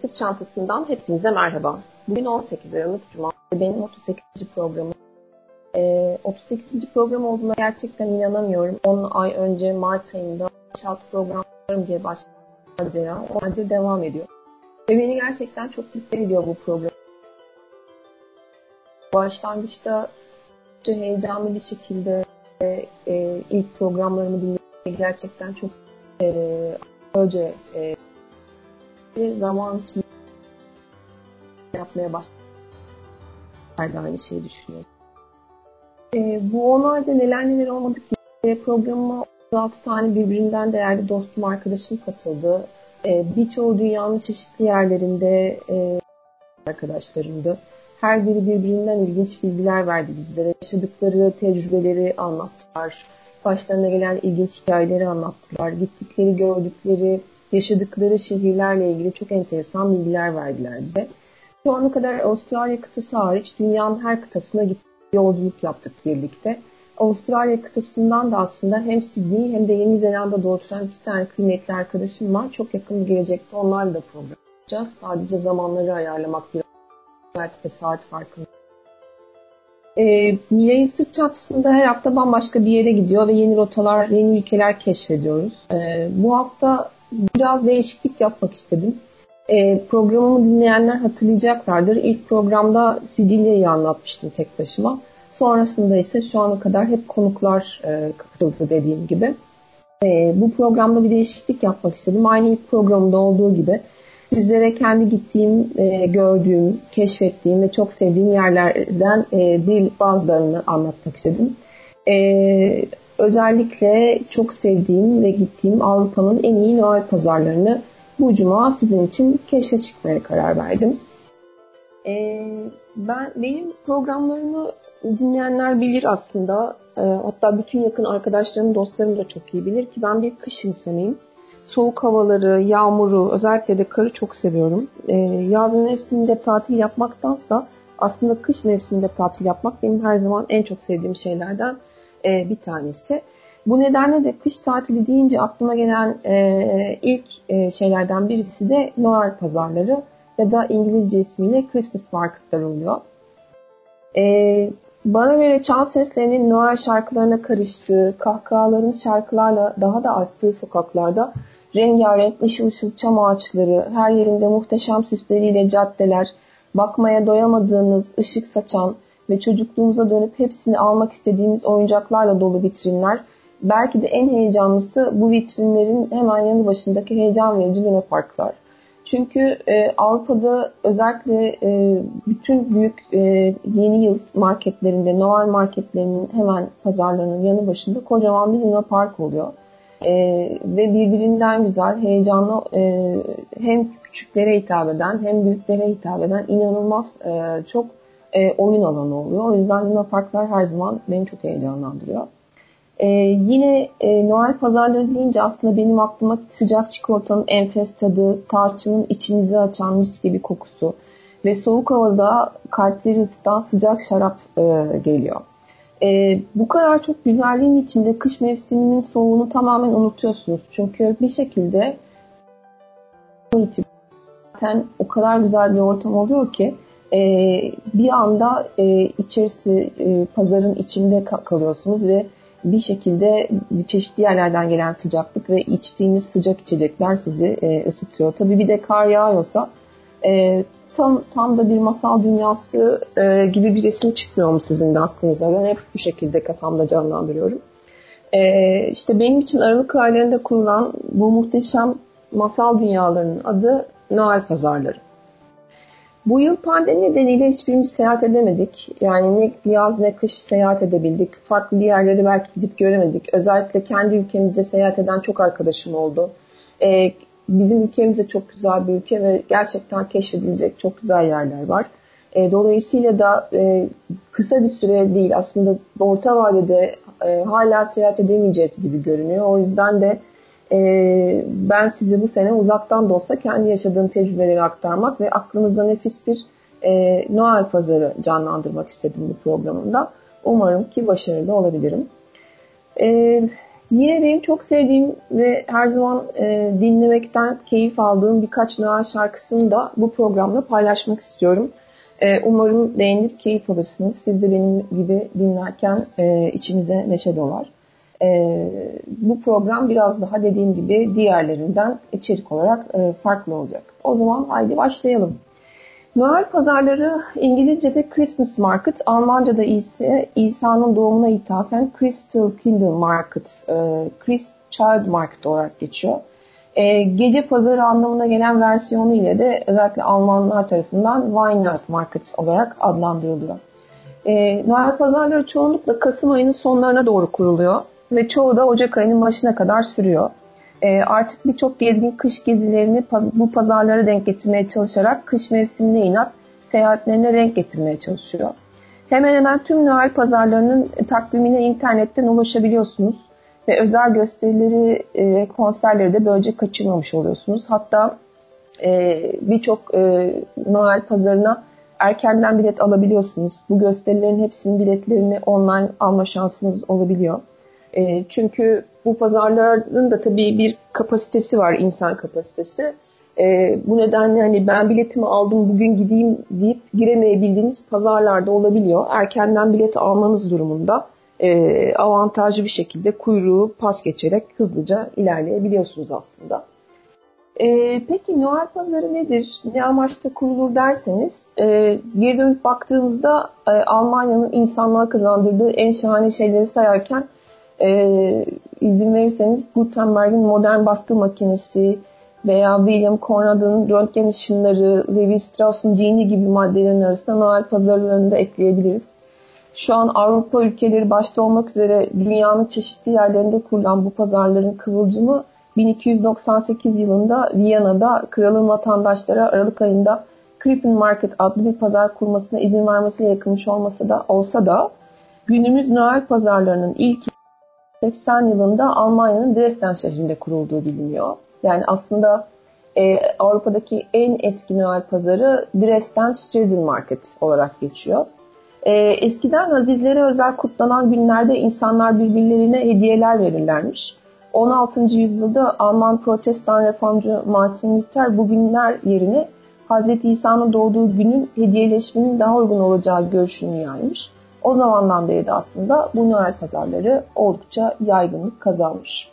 Sırt Çantası'ndan hepinize merhaba. Bugün 18 Aralık Cuma benim 38. programım. Ee, 38. program olduğuna gerçekten inanamıyorum. 10 ay önce Mart ayında 6 program diye başladı. O halde devam ediyor. Ve beni gerçekten çok mutlu ediyor bu program. Başlangıçta heyecanlı bir şekilde e, e, ilk programlarımı dinlemeyi gerçekten çok e, önce e, zaman içinde yapmaya de aynı şeyi düşünüyorum. E, bu onlarda neler neler olmadık diye programıma 36 tane birbirinden değerli dostum, arkadaşım katıldı. E, birçoğu dünyanın çeşitli yerlerinde e, arkadaşlarımdı. Her biri birbirinden ilginç bilgiler verdi bizlere. Yaşadıkları tecrübeleri anlattılar. Başlarına gelen ilginç hikayeleri anlattılar. Gittikleri, gördükleri, yaşadıkları şehirlerle ilgili çok enteresan bilgiler verdiler bize. Şu ana kadar Avustralya kıtası hariç dünyanın her kıtasına gittik, yolculuk yaptık birlikte. Avustralya kıtasından da aslında hem Sydney hem de Yeni Zelanda'da oturan iki tane kıymetli arkadaşım var. Çok yakın bir gelecekte onlarla da program yapacağız. Sadece zamanları ayarlamak biraz belki de saat farkında. E, yayın sırt çatısında her hafta bambaşka bir yere gidiyor ve yeni rotalar, yeni ülkeler keşfediyoruz. E, bu hafta biraz değişiklik yapmak istedim. E, programımı dinleyenler hatırlayacaklardır. İlk programda Sicilya'yı anlatmıştım tek başıma. Sonrasında ise şu ana kadar hep konuklar e, katıldı dediğim gibi. E, bu programda bir değişiklik yapmak istedim. Aynı ilk programda olduğu gibi sizlere kendi gittiğim, e, gördüğüm, keşfettiğim ve çok sevdiğim yerlerden e, bir bazılarını anlatmak istedim. E, özellikle çok sevdiğim ve gittiğim Avrupa'nın en iyi Noel pazarlarını bu cuma sizin için keşfe çıkmaya karar verdim. E, ben benim programlarımı dinleyenler bilir aslında. E, hatta bütün yakın arkadaşlarım, dostlarım da çok iyi bilir ki ben bir kış insanıyım soğuk havaları, yağmuru, özellikle de karı çok seviyorum. E, yaz mevsiminde tatil yapmaktansa aslında kış mevsiminde tatil yapmak benim her zaman en çok sevdiğim şeylerden e, bir tanesi. Bu nedenle de kış tatili deyince aklıma gelen e, ilk e, şeylerden birisi de Noel pazarları ya da İngilizce ismiyle Christmas marketlar oluyor. E, bana göre çan seslerinin Noel şarkılarına karıştığı, kahkahaların şarkılarla daha da arttığı sokaklarda rengarenk ışıl ışıl çam ağaçları, her yerinde muhteşem süsleriyle caddeler, bakmaya doyamadığınız ışık saçan ve çocukluğumuza dönüp hepsini almak istediğimiz oyuncaklarla dolu vitrinler. Belki de en heyecanlısı bu vitrinlerin hemen yanı başındaki heyecan verici Luna Parklar. Çünkü e, Avrupa'da özellikle e, bütün büyük e, yeni yıl marketlerinde, Noel marketlerinin hemen pazarlarının yanı başında kocaman bir Luna Park oluyor. E, ve birbirinden güzel, heyecanlı e, hem küçüklere hitap eden hem büyüklere hitap eden inanılmaz e, çok e, oyun alanı oluyor. O yüzden Luna Parklar her zaman beni çok heyecanlandırıyor. Ee, yine e, Noel pazarları deyince aslında benim aklıma sıcak çikolatanın enfes tadı, tarçının içinizi açan mis gibi kokusu ve soğuk havada kalpleri ısıtan sıcak şarap e, geliyor. E, bu kadar çok güzelliğin içinde kış mevsiminin soğuğunu tamamen unutuyorsunuz. Çünkü bir şekilde zaten o kadar güzel bir ortam oluyor ki e, bir anda e, içerisi e, pazarın içinde kalıyorsunuz ve bir şekilde bir çeşitli yerlerden gelen sıcaklık ve içtiğiniz sıcak içecekler sizi e, ısıtıyor. Tabii bir de kar yağıyorsa e, tam tam da bir masal dünyası e, gibi bir resim çıkmıyor mu sizin de aklınıza? Ben hep bu şekilde kafamda canlandırıyorum. E, işte benim için Aralık aylarında kurulan bu muhteşem masal dünyalarının adı Noel Pazarları. Bu yıl pandemi nedeniyle hiçbirimiz seyahat edemedik. Yani ne yaz ne kış seyahat edebildik. Farklı bir yerleri belki gidip göremedik. Özellikle kendi ülkemizde seyahat eden çok arkadaşım oldu. Ee, bizim ülkemiz de çok güzel bir ülke ve gerçekten keşfedilecek çok güzel yerler var. E, dolayısıyla da e, kısa bir süre değil aslında orta vadede e, hala seyahat edemeyeceğiz gibi görünüyor. O yüzden de e, ben size bu sene uzaktan da olsa kendi yaşadığım tecrübeleri aktarmak ve aklınızda nefis bir e, Noel pazarı canlandırmak istedim bu programımda. Umarım ki başarılı olabilirim. E, Yine benim çok sevdiğim ve her zaman e, dinlemekten keyif aldığım birkaç Noel şarkısını da bu programda paylaşmak istiyorum. E, umarım beğenir, keyif alırsınız. Siz de benim gibi dinlerken e, içinize neşe dolar. E, bu program biraz daha dediğim gibi diğerlerinden içerik olarak e, farklı olacak. O zaman haydi başlayalım. Noel pazarları İngilizce'de Christmas Market, Almanca'da ise İsa'nın doğumuna ithafen Crystal Kingdom Market, e, Christ Child Market olarak geçiyor. E, gece pazarı anlamına gelen versiyonu ile de özellikle Almanlar tarafından Weihnacht Market olarak adlandırılıyor. E, Noel pazarları çoğunlukla Kasım ayının sonlarına doğru kuruluyor ve çoğu da Ocak ayının başına kadar sürüyor. E, artık birçok gezgin kış gezilerini bu pazarlara denk getirmeye çalışarak kış mevsimine inat seyahatlerine renk getirmeye çalışıyor. Hemen hemen tüm Noel pazarlarının takvimine internetten ulaşabiliyorsunuz ve özel gösterileri ve konserleri de böylece kaçırmamış oluyorsunuz. Hatta e, birçok e, Noel pazarına erkenden bilet alabiliyorsunuz. Bu gösterilerin hepsinin biletlerini online alma şansınız olabiliyor. E, çünkü bu pazarların da tabii bir kapasitesi var, insan kapasitesi. E, bu nedenle hani ben biletimi aldım bugün gideyim deyip giremeyebildiğiniz pazarlarda olabiliyor. Erkenden bilet almanız durumunda e, avantajlı bir şekilde kuyruğu pas geçerek hızlıca ilerleyebiliyorsunuz aslında. E, peki Noel pazarı nedir? Ne amaçla kurulur derseniz e, geri dönüp baktığımızda e, Almanya'nın insanlığa kazandırdığı en şahane şeyleri sayarken e, izin verirseniz Gutenberg'in modern baskı makinesi veya William Conrad'ın röntgen ışınları, Levi Strauss'un dini gibi maddelerin arasında Noel pazarlarını da ekleyebiliriz. Şu an Avrupa ülkeleri başta olmak üzere dünyanın çeşitli yerlerinde kurulan bu pazarların kıvılcımı 1298 yılında Viyana'da kralın vatandaşlara Aralık ayında Krippen Market adlı bir pazar kurmasına izin vermesiyle yakınmış olmasa da olsa da günümüz Noel pazarlarının ilk 80 yılında Almanya'nın Dresden şehrinde kurulduğu biliniyor. Yani aslında e, Avrupa'daki en eski Noel pazarı Dresden Streisel Market olarak geçiyor. E, eskiden azizlere özel kutlanan günlerde insanlar birbirlerine hediyeler verirlermiş. 16. yüzyılda Alman protestan reformcu Martin Luther bu günler yerine Hz. İsa'nın doğduğu günün hediyeleşmenin daha uygun olacağı görüşünü yaymış. O zamandan beri de aslında bu Noel pazarları oldukça yaygınlık kazanmış.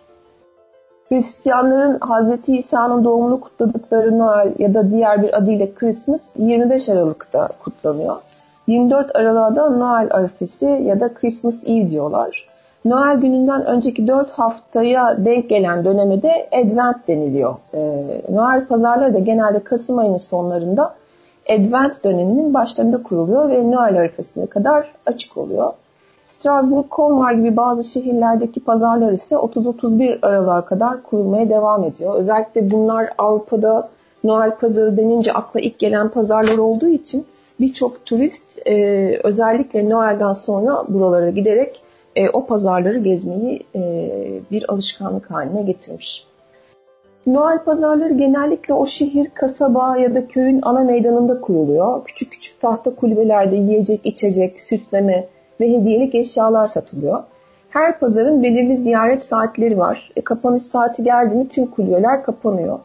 Hristiyanların Hz. İsa'nın doğumunu kutladıkları Noel ya da diğer bir adıyla Christmas 25 Aralık'ta kutlanıyor. 24 Aralık'ta da Noel arifesi ya da Christmas Eve diyorlar. Noel gününden önceki 4 haftaya denk gelen döneme de Advent deniliyor. Ee, Noel pazarları da genelde Kasım ayının sonlarında Advent döneminin başlarında kuruluyor ve Noel arifesine kadar açık oluyor. Strasbourg, Colmar gibi bazı şehirlerdeki pazarlar ise 30-31 Aralık'a kadar kurulmaya devam ediyor. Özellikle bunlar Avrupa'da Noel pazarı denince akla ilk gelen pazarlar olduğu için birçok turist e, özellikle Noel'den sonra buralara giderek e, o pazarları gezmeyi e, bir alışkanlık haline getirmiş. Noel pazarları genellikle o şehir, kasaba ya da köyün ana meydanında kuruluyor. Küçük küçük tahta kulübelerde yiyecek, içecek, süsleme ve hediyelik eşyalar satılıyor. Her pazarın belirli ziyaret saatleri var. E, kapanış saati geldi mi tüm kulübeler kapanıyor.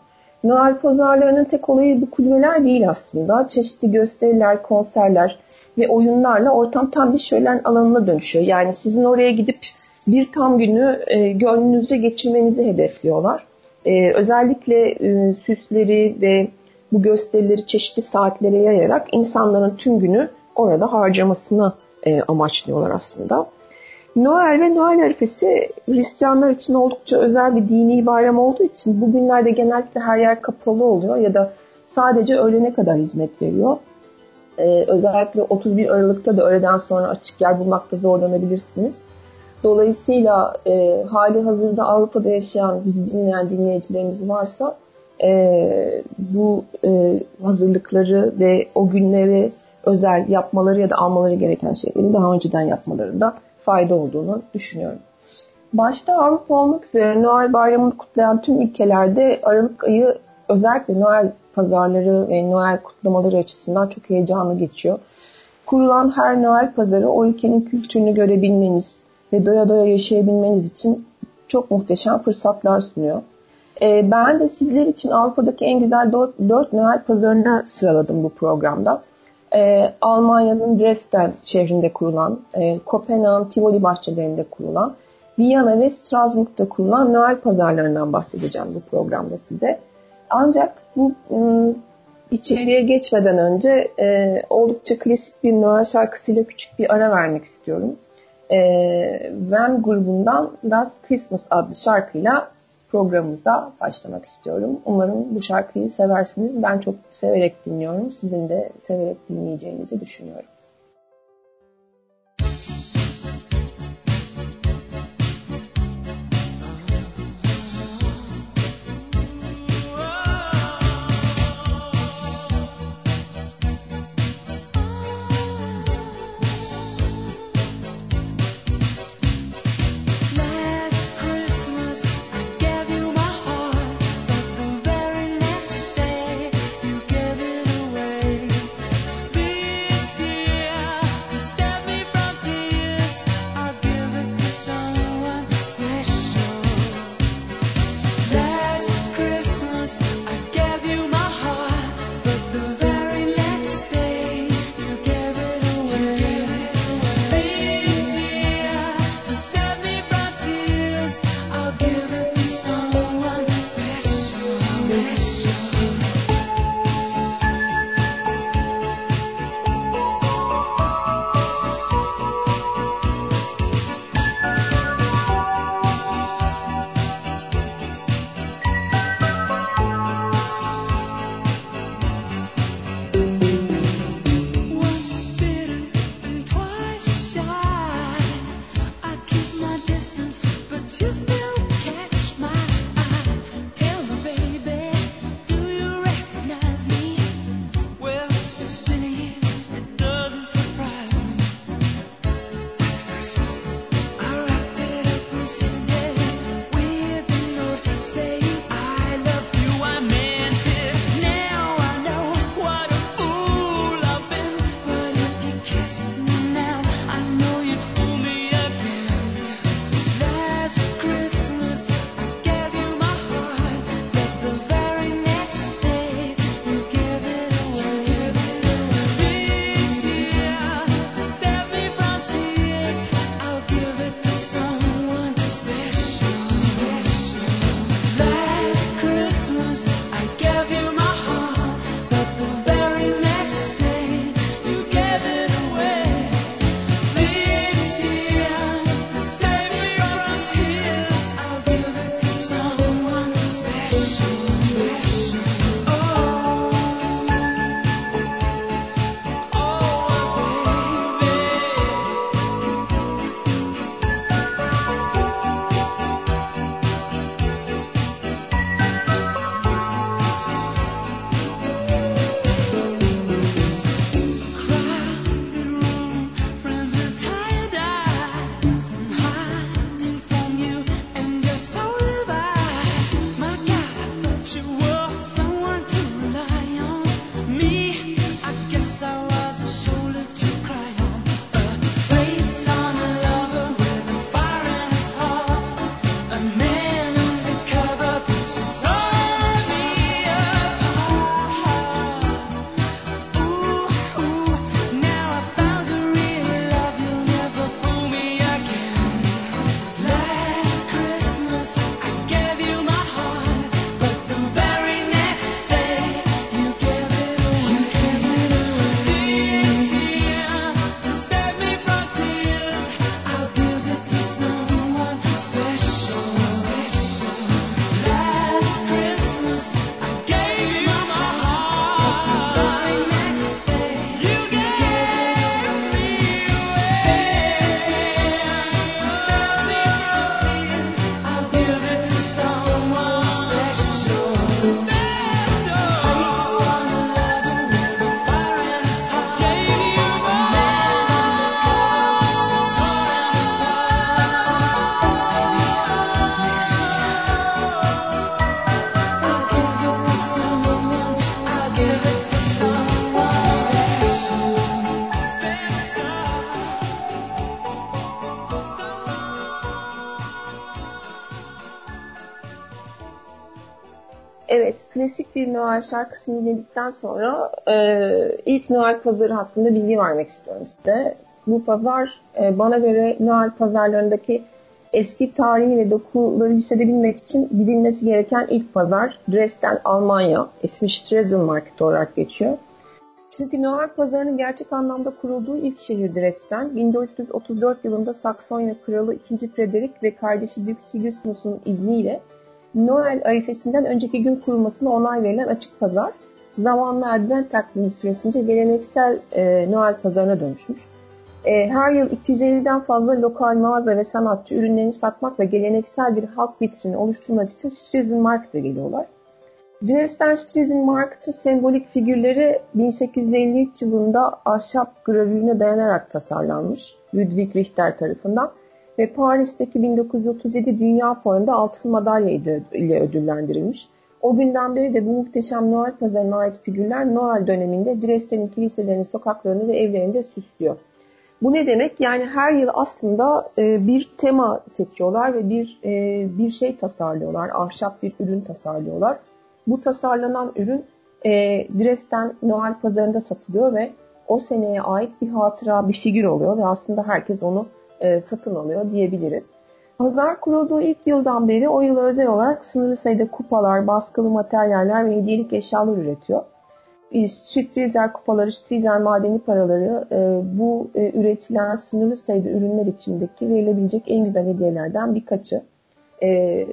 Noel pazarlarının tek olayı bu kulübeler değil aslında. Çeşitli gösteriler, konserler ve oyunlarla ortam tam bir şölen alanına dönüşüyor. Yani sizin oraya gidip bir tam günü e, gönlünüzde geçirmenizi hedefliyorlar. E, özellikle e, süsleri ve bu gösterileri çeşitli saatlere yayarak insanların tüm günü orada harcamasını e, amaçlıyorlar aslında. Noel ve Noel arifesi Hristiyanlar için oldukça özel bir dini bayram olduğu için bugünlerde genellikle her yer kapalı oluyor ya da sadece öğlene kadar hizmet veriyor. Ee, özellikle 31 Aralık'ta da öğleden sonra açık yer bulmakta zorlanabilirsiniz. Dolayısıyla e, hali hazırda Avrupa'da yaşayan, bizi dinleyen dinleyicilerimiz varsa e, bu e, hazırlıkları ve o günleri özel yapmaları ya da almaları gereken şeyleri daha önceden yapmalarında fayda olduğunu düşünüyorum. Başta Avrupa olmak üzere Noel bayramını kutlayan tüm ülkelerde Aralık ayı özellikle Noel pazarları ve Noel kutlamaları açısından çok heyecanlı geçiyor. Kurulan her Noel pazarı o ülkenin kültürünü görebilmeniz ve doya doya yaşayabilmeniz için çok muhteşem fırsatlar sunuyor. E, ben de sizler için Avrupa'daki en güzel 4, 4 Noel pazarını sıraladım bu programda. E, Almanya'nın Dresden şehrinde kurulan, e, Kopenhag'ın Tivoli bahçelerinde kurulan, Viyana ve Strasbourg'da kurulan Noel pazarlarından bahsedeceğim bu programda size. Ancak bu ıı, içeriye geçmeden önce e, oldukça klasik bir Noel şarkısıyla küçük bir ara vermek istiyorum. E, Wham grubundan Last Christmas adlı şarkıyla programımıza başlamak istiyorum. Umarım bu şarkıyı seversiniz. Ben çok severek dinliyorum. Sizin de severek dinleyeceğinizi düşünüyorum. Klasik bir Noel şarkısını dinledikten sonra e, ilk Noel pazarı hakkında bilgi vermek istiyorum size. Bu pazar e, bana göre Noel pazarlarındaki eski tarihi ve dokuları hissedebilmek için gidilmesi gereken ilk pazar Dresden, Almanya. İsmi Stresenmarkt olarak geçiyor. Çünkü Noel pazarının gerçek anlamda kurulduğu ilk şehir Dresden, 1434 yılında Saksonya Kralı 2. Frederick ve kardeşi Dük Sigismund'un izniyle Noel arifesinden önceki gün kurulmasına onay verilen açık pazar, zamanla advent takvimi süresince geleneksel e, Noel pazarına dönüşmüş. E, her yıl 250'den fazla lokal mağaza ve sanatçı ürünlerini satmak ve geleneksel bir halk vitrini oluşturmak için Stresenmarkt'a geliyorlar. Dresden Stresenmarkt'ın sembolik figürleri 1853 yılında ahşap gravürüne dayanarak tasarlanmış Ludwig Richter tarafından ve Paris'teki 1937 Dünya Fuarı'nda altın madalya ile ödüllendirilmiş. O günden beri de bu muhteşem Noel pazarına ait figürler Noel döneminde Dresden'in kiliselerini, sokaklarını ve evlerinde süslüyor. Bu ne demek? Yani her yıl aslında e, bir tema seçiyorlar ve bir e, bir şey tasarlıyorlar. Ahşap bir ürün tasarlıyorlar. Bu tasarlanan ürün e, Dresden Noel pazarında satılıyor ve o seneye ait bir hatıra, bir figür oluyor ve aslında herkes onu e, satın alıyor diyebiliriz. Pazar kurulduğu ilk yıldan beri o yıl özel olarak sınırlı sayıda kupalar, baskılı materyaller ve hediyelik eşyalar üretiyor. Stripteaser kupaları, Stripteaser madeni paraları e, bu e, üretilen sınırlı sayıda ürünler içindeki verilebilecek en güzel hediyelerden birkaçı. E,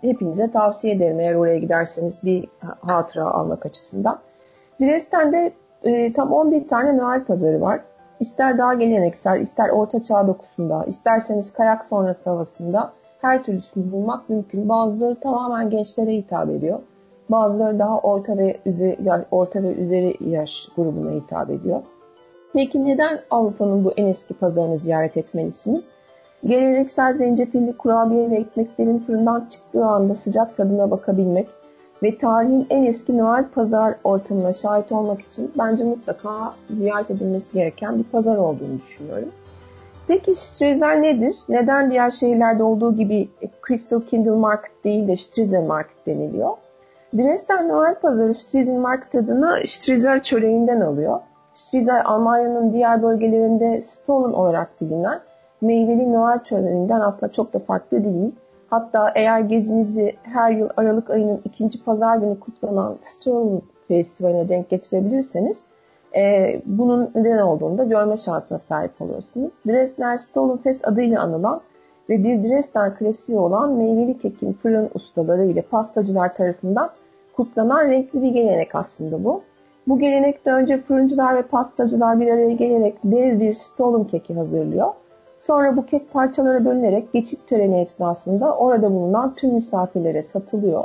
hepinize tavsiye ederim eğer oraya giderseniz bir hatıra almak açısından. Dresden'de e, tam 11 tane Noel pazarı var. İster daha geleneksel, ister orta çağ dokusunda, isterseniz kayak sonrası havasında her türlüsünü bulmak mümkün. Bazıları tamamen gençlere hitap ediyor. Bazıları daha orta ve üzeri, yani orta ve üzeri yaş grubuna hitap ediyor. Peki neden Avrupa'nın bu en eski pazarını ziyaret etmelisiniz? Geleneksel zencefilli kurabiye ve ekmeklerin fırından çıktığı anda sıcak tadına bakabilmek ve tarihin en eski Noel pazar ortamına şahit olmak için bence mutlaka ziyaret edilmesi gereken bir pazar olduğunu düşünüyorum. Peki Strezer nedir? Neden diğer şehirlerde olduğu gibi Crystal Kindle Market değil de Strizel Market deniliyor? Dresden Noel Pazarı Strizel Market adını Strizel çöreğinden alıyor. Strizel Almanya'nın diğer bölgelerinde Stollen olarak bilinen meyveli Noel çöreğinden aslında çok da farklı değil. Hatta eğer gezinizi her yıl Aralık ayının ikinci pazar günü kutlanan Stollen Festivali'ne denk getirebilirseniz e, bunun neden olduğunu da görme şansına sahip oluyorsunuz. Dresden Stollen Fest adıyla anılan ve bir Dresden klasiği olan meyveli kekin fırın ustaları ile pastacılar tarafından kutlanan renkli bir gelenek aslında bu. Bu gelenekte önce fırıncılar ve pastacılar bir araya gelerek dev bir stolun keki hazırlıyor. Sonra bu kek parçalara bölünerek geçit töreni esnasında orada bulunan tüm misafirlere satılıyor.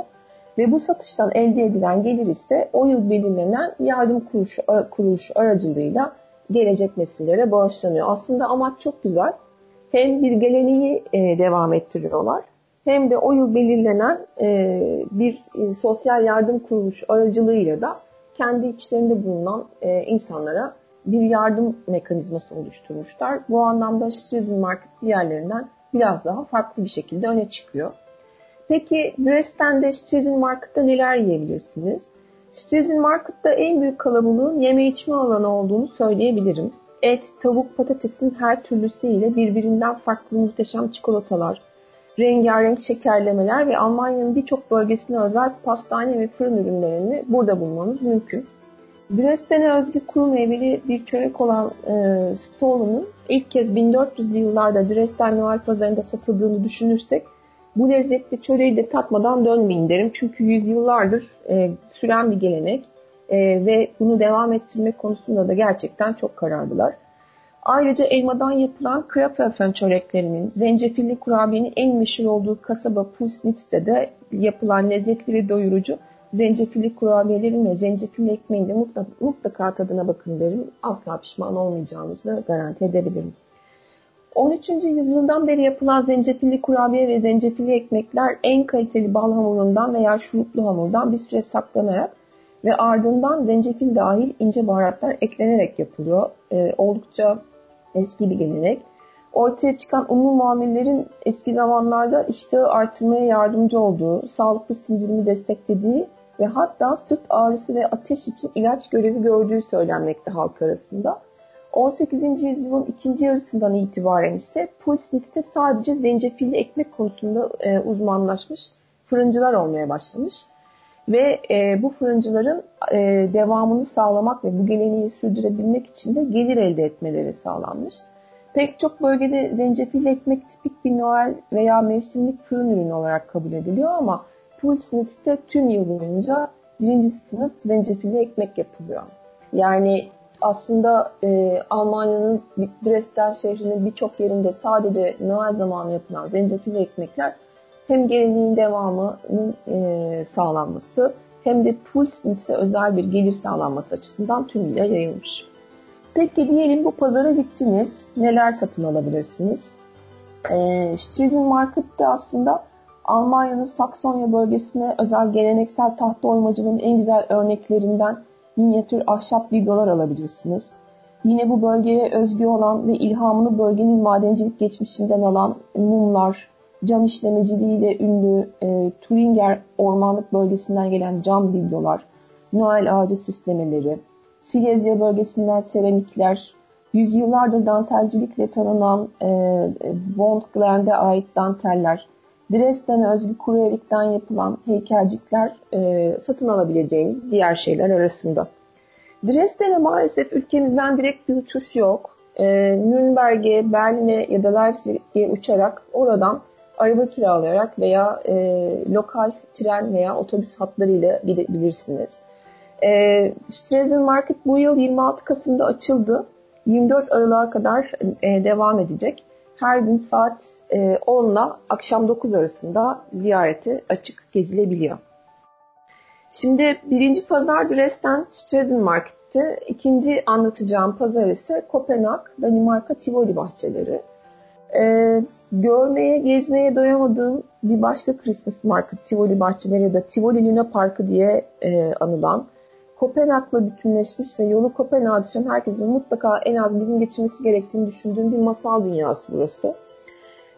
Ve bu satıştan elde edilen gelir ise o yıl belirlenen yardım kuruluşu, kuruluşu aracılığıyla gelecek nesillere bağışlanıyor. Aslında amaç çok güzel. Hem bir geleneği e, devam ettiriyorlar hem de o yıl belirlenen e, bir e, sosyal yardım kuruluşu aracılığıyla da kendi içlerinde bulunan e, insanlara bir yardım mekanizması oluşturmuşlar. Bu anlamda Streisand Market diğerlerinden biraz daha farklı bir şekilde öne çıkıyor. Peki Dresden'de Streisand Market'ta neler yiyebilirsiniz? Streisand Market'ta en büyük kalabalığın yeme içme alanı olduğunu söyleyebilirim. Et, tavuk, patatesin her türlüsüyle birbirinden farklı muhteşem çikolatalar, rengarenk şekerlemeler ve Almanya'nın birçok bölgesine özel pastane ve fırın ürünlerini burada bulmanız mümkün. Dresden'e özgü kuru meyveli bir çörek olan e, Stollen'ın ilk kez 1400'lü yıllarda Dresden Noel pazarında satıldığını düşünürsek bu lezzetli çöreği de tatmadan dönmeyin derim. Çünkü yüzyıllardır e, süren bir gelenek e, ve bunu devam ettirmek konusunda da gerçekten çok kararlılar. Ayrıca elmadan yapılan Krapfen çöreklerinin, zencefilli kurabiyenin en meşhur olduğu kasaba Pulsnitz'te de yapılan lezzetli ve doyurucu zencefilli kurabiyelerin ve zencefilli ekmeğin de mutlaka, mutlaka tadına bakın derim. Asla pişman olmayacağınızı garanti edebilirim. 13. yüzyıldan beri yapılan zencefilli kurabiye ve zencefilli ekmekler en kaliteli bal hamurundan veya şuruplu hamurdan bir süre saklanarak ve ardından zencefil dahil ince baharatlar eklenerek yapılıyor. Ee, oldukça eski bir gelenek. Ortaya çıkan unlu mamullerin eski zamanlarda iştahı artırmaya yardımcı olduğu, sağlıklı sindirimi desteklediği ve hatta sırt ağrısı ve ateş için ilaç görevi gördüğü söylenmekte halk arasında. 18. yüzyılın ikinci yarısından itibaren ise Pulsnis'te sadece zencefilli ekmek konusunda e, uzmanlaşmış fırıncılar olmaya başlamış. Ve e, bu fırıncıların e, devamını sağlamak ve bu geleneği sürdürebilmek için de gelir elde etmeleri sağlanmış. Pek çok bölgede zencefilli ekmek tipik bir Noel veya mevsimlik fırın ürünü olarak kabul ediliyor ama Pulsnit'te tüm yıl boyunca birinci sınıf zencefilli ekmek yapılıyor. Yani aslında e, Almanya'nın Dresden şehrinin birçok yerinde sadece Noel zamanı yapılan zencefilli ekmekler hem geleneğin devamının e, sağlanması hem de Pulsnit'e özel bir gelir sağlanması açısından tüm ile yayılmış. Peki diyelim bu pazara gittiniz. Neler satın alabilirsiniz? E, Strizen Market'te aslında Almanya'nın Saksonya bölgesine özel geleneksel tahta oymacının en güzel örneklerinden minyatür ahşap biblolar alabilirsiniz. Yine bu bölgeye özgü olan ve ilhamını bölgenin madencilik geçmişinden alan mumlar, cam işlemeciliğiyle ünlü e, Turinger ormanlık bölgesinden gelen cam biblolar, Noel ağacı süslemeleri, Silezya bölgesinden seramikler, yüzyıllardır dantelcilikle tanınan e, Wondgland'e ait danteller, Dresden'e özgü kuru erikten yapılan heykelcikler e, satın alabileceğiniz diğer şeyler arasında. Dresden'e maalesef ülkemizden direkt bir uçuş yok. E, Nürnberg'e, Berlin'e ya da Leipzig'e uçarak oradan araba kiralayarak veya e, lokal tren veya otobüs hatlarıyla gidebilirsiniz. E, Stresen Market bu yıl 26 Kasım'da açıldı. 24 Aralık'a kadar e, devam edecek. Her gün saat e, 10 ile akşam 9 arasında ziyareti açık gezilebiliyor. Şimdi birinci pazar Dresden Stresen Market'te. ikinci anlatacağım pazar ise Kopenhag, Danimarka Tivoli bahçeleri. Ee, görmeye, gezmeye doyamadığım bir başka Christmas Market, Tivoli bahçeleri ya da Tivoli Luna Parkı diye e, anılan Kopenhag'la bütünleşmiş ve yolu Kopenhag'a düşen herkesin mutlaka en az bir gün geçirmesi gerektiğini düşündüğüm bir masal dünyası burası.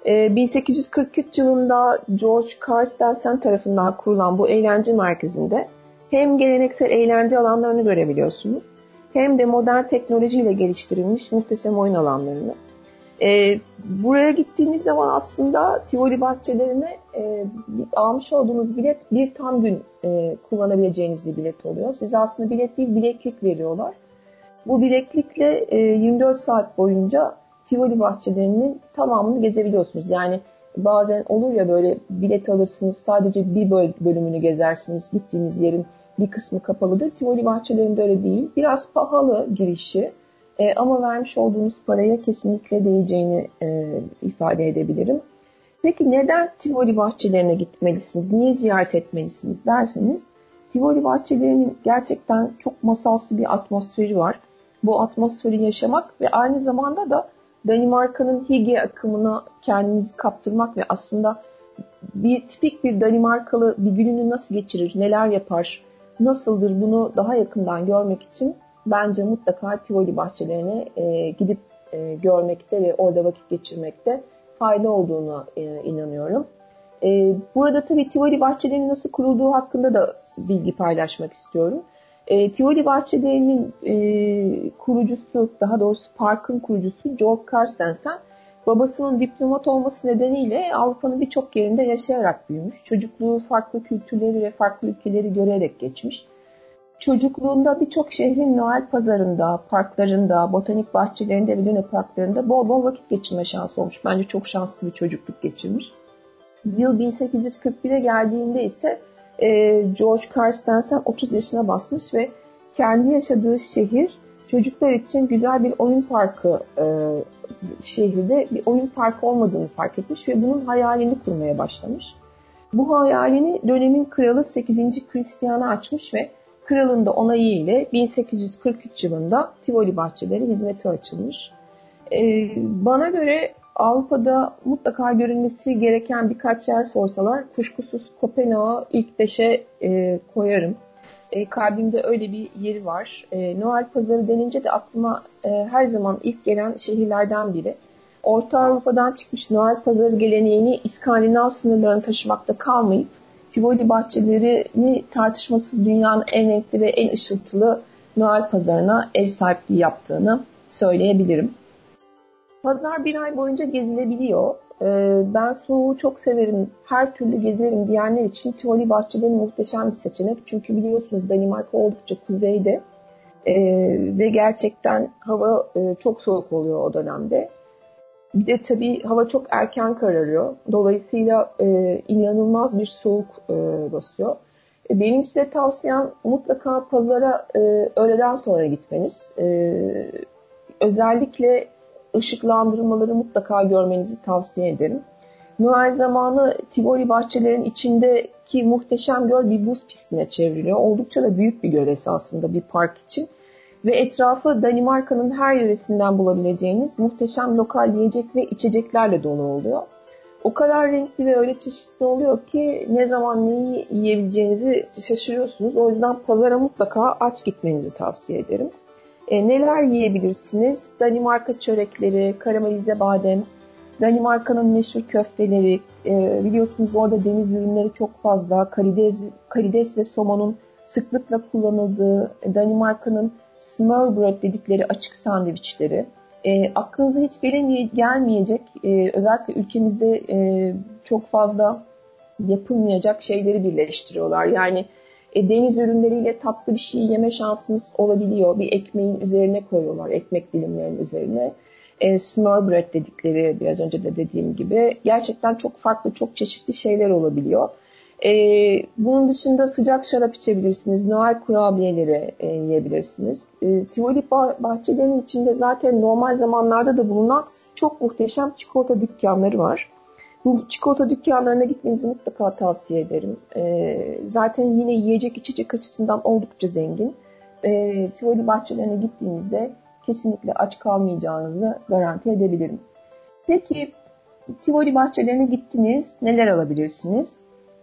1843 ee, yılında George Carstensen tarafından kurulan bu eğlence merkezinde hem geleneksel eğlence alanlarını görebiliyorsunuz hem de modern teknolojiyle geliştirilmiş muhteşem oyun alanlarını. E, buraya gittiğiniz zaman aslında Tivoli bahçelerine e, almış olduğunuz bilet bir tam gün e, kullanabileceğiniz bir bilet oluyor. Size aslında bilet değil bileklik veriyorlar. Bu bileklikle e, 24 saat boyunca Tivoli bahçelerinin tamamını gezebiliyorsunuz. Yani bazen olur ya böyle bilet alırsınız sadece bir bölümünü gezersiniz. Gittiğiniz yerin bir kısmı kapalıdır. Tivoli bahçelerinde öyle değil. Biraz pahalı girişi e, ama vermiş olduğunuz paraya kesinlikle değeceğini e, ifade edebilirim. Peki neden Tivoli bahçelerine gitmelisiniz? Niye ziyaret etmelisiniz derseniz Tivoli bahçelerinin gerçekten çok masalsı bir atmosferi var. Bu atmosferi yaşamak ve aynı zamanda da Danimarka'nın Hige akımına kendinizi kaptırmak ve aslında bir tipik bir Danimarkalı bir gününü nasıl geçirir, neler yapar, nasıldır bunu daha yakından görmek için bence mutlaka Tivoli bahçelerine e, gidip e, görmekte ve orada vakit geçirmekte fayda olduğunu e, inanıyorum. E, burada tabii Tivoli bahçelerinin nasıl kurulduğu hakkında da bilgi paylaşmak istiyorum. E, Tivoli bahçelerinin e, kurucusu, daha doğrusu parkın kurucusu George Carstensen babasının diplomat olması nedeniyle Avrupa'nın birçok yerinde yaşayarak büyümüş. Çocukluğu farklı kültürleri ve farklı ülkeleri görerek geçmiş. Çocukluğunda birçok şehrin Noel pazarında, parklarında, botanik bahçelerinde ve lüne parklarında bol bol vakit geçirme şansı olmuş. Bence çok şanslı bir çocukluk geçirmiş. Yıl 1841'e geldiğinde ise e, George Carstensen 30 yaşına basmış ve kendi yaşadığı şehir çocuklar için güzel bir oyun parkı e, şehirde bir oyun parkı olmadığını fark etmiş ve bunun hayalini kurmaya başlamış. Bu hayalini dönemin kralı 8. Christian'a açmış ve kralın da onayı ile 1843 yılında Tivoli bahçeleri hizmete açılmış. E, bana göre Avrupa'da mutlaka görülmesi gereken birkaç yer sorsalar kuşkusuz Kopenhag'ı ilk beşe e, koyarım. E, kalbimde öyle bir yeri var. E, Noel pazarı denince de aklıma e, her zaman ilk gelen şehirlerden biri. Orta Avrupa'dan çıkmış Noel pazarı geleneğini İskandinav sınırlarını taşımakta kalmayıp Tivoli bahçelerini tartışmasız dünyanın en renkli ve en ışıltılı Noel pazarına ev sahipliği yaptığını söyleyebilirim. Pazar bir ay boyunca gezilebiliyor. Ee, ben soğuğu çok severim, her türlü gezerim diyenler için Tivoli bahçeleri muhteşem bir seçenek. Çünkü biliyorsunuz Danimarka oldukça kuzeyde ee, ve gerçekten hava e, çok soğuk oluyor o dönemde. Bir de tabii hava çok erken kararıyor. Dolayısıyla e, inanılmaz bir soğuk e, basıyor. E, benim size tavsiyem mutlaka pazara e, öğleden sonra gitmeniz. E, özellikle ışıklandırmaları mutlaka görmenizi tavsiye ederim. Noel zamanı Tivoli bahçelerin içindeki muhteşem göl bir buz pistine çevriliyor. Oldukça da büyük bir göl esasında bir park için. Ve etrafı Danimarka'nın her yöresinden bulabileceğiniz muhteşem lokal yiyecek ve içeceklerle dolu oluyor. O kadar renkli ve öyle çeşitli oluyor ki ne zaman neyi yiyebileceğinizi şaşırıyorsunuz. O yüzden pazara mutlaka aç gitmenizi tavsiye ederim. E, neler yiyebilirsiniz? Danimarka çörekleri, karamelize badem, Danimarka'nın meşhur köfteleri, e, biliyorsunuz orada deniz ürünleri çok fazla, karides, karides ve somonun sıklıkla kullanıldığı Danimarka'nın smørbrød dedikleri açık sandviçleri. E, aklınıza hiç gelemeye, gelmeyecek, e, özellikle ülkemizde e, çok fazla yapılmayacak şeyleri birleştiriyorlar. Yani e, deniz ürünleriyle tatlı bir şey yeme şansınız olabiliyor. Bir ekmeğin üzerine koyuyorlar, ekmek dilimlerinin üzerine. E, smørbrød dedikleri biraz önce de dediğim gibi gerçekten çok farklı, çok çeşitli şeyler olabiliyor. E, bunun dışında sıcak şarap içebilirsiniz, Noel kurabiyeleri e, yiyebilirsiniz. E, Tivoli bahçelerinin içinde zaten normal zamanlarda da bulunan çok muhteşem çikolata dükkanları var. Bu çikolata dükkanlarına gitmenizi mutlaka tavsiye ederim. E, zaten yine yiyecek içecek açısından oldukça zengin. E, Tivoli bahçelerine gittiğinizde kesinlikle aç kalmayacağınızı garanti edebilirim. Peki Tivoli bahçelerine gittiniz, neler alabilirsiniz?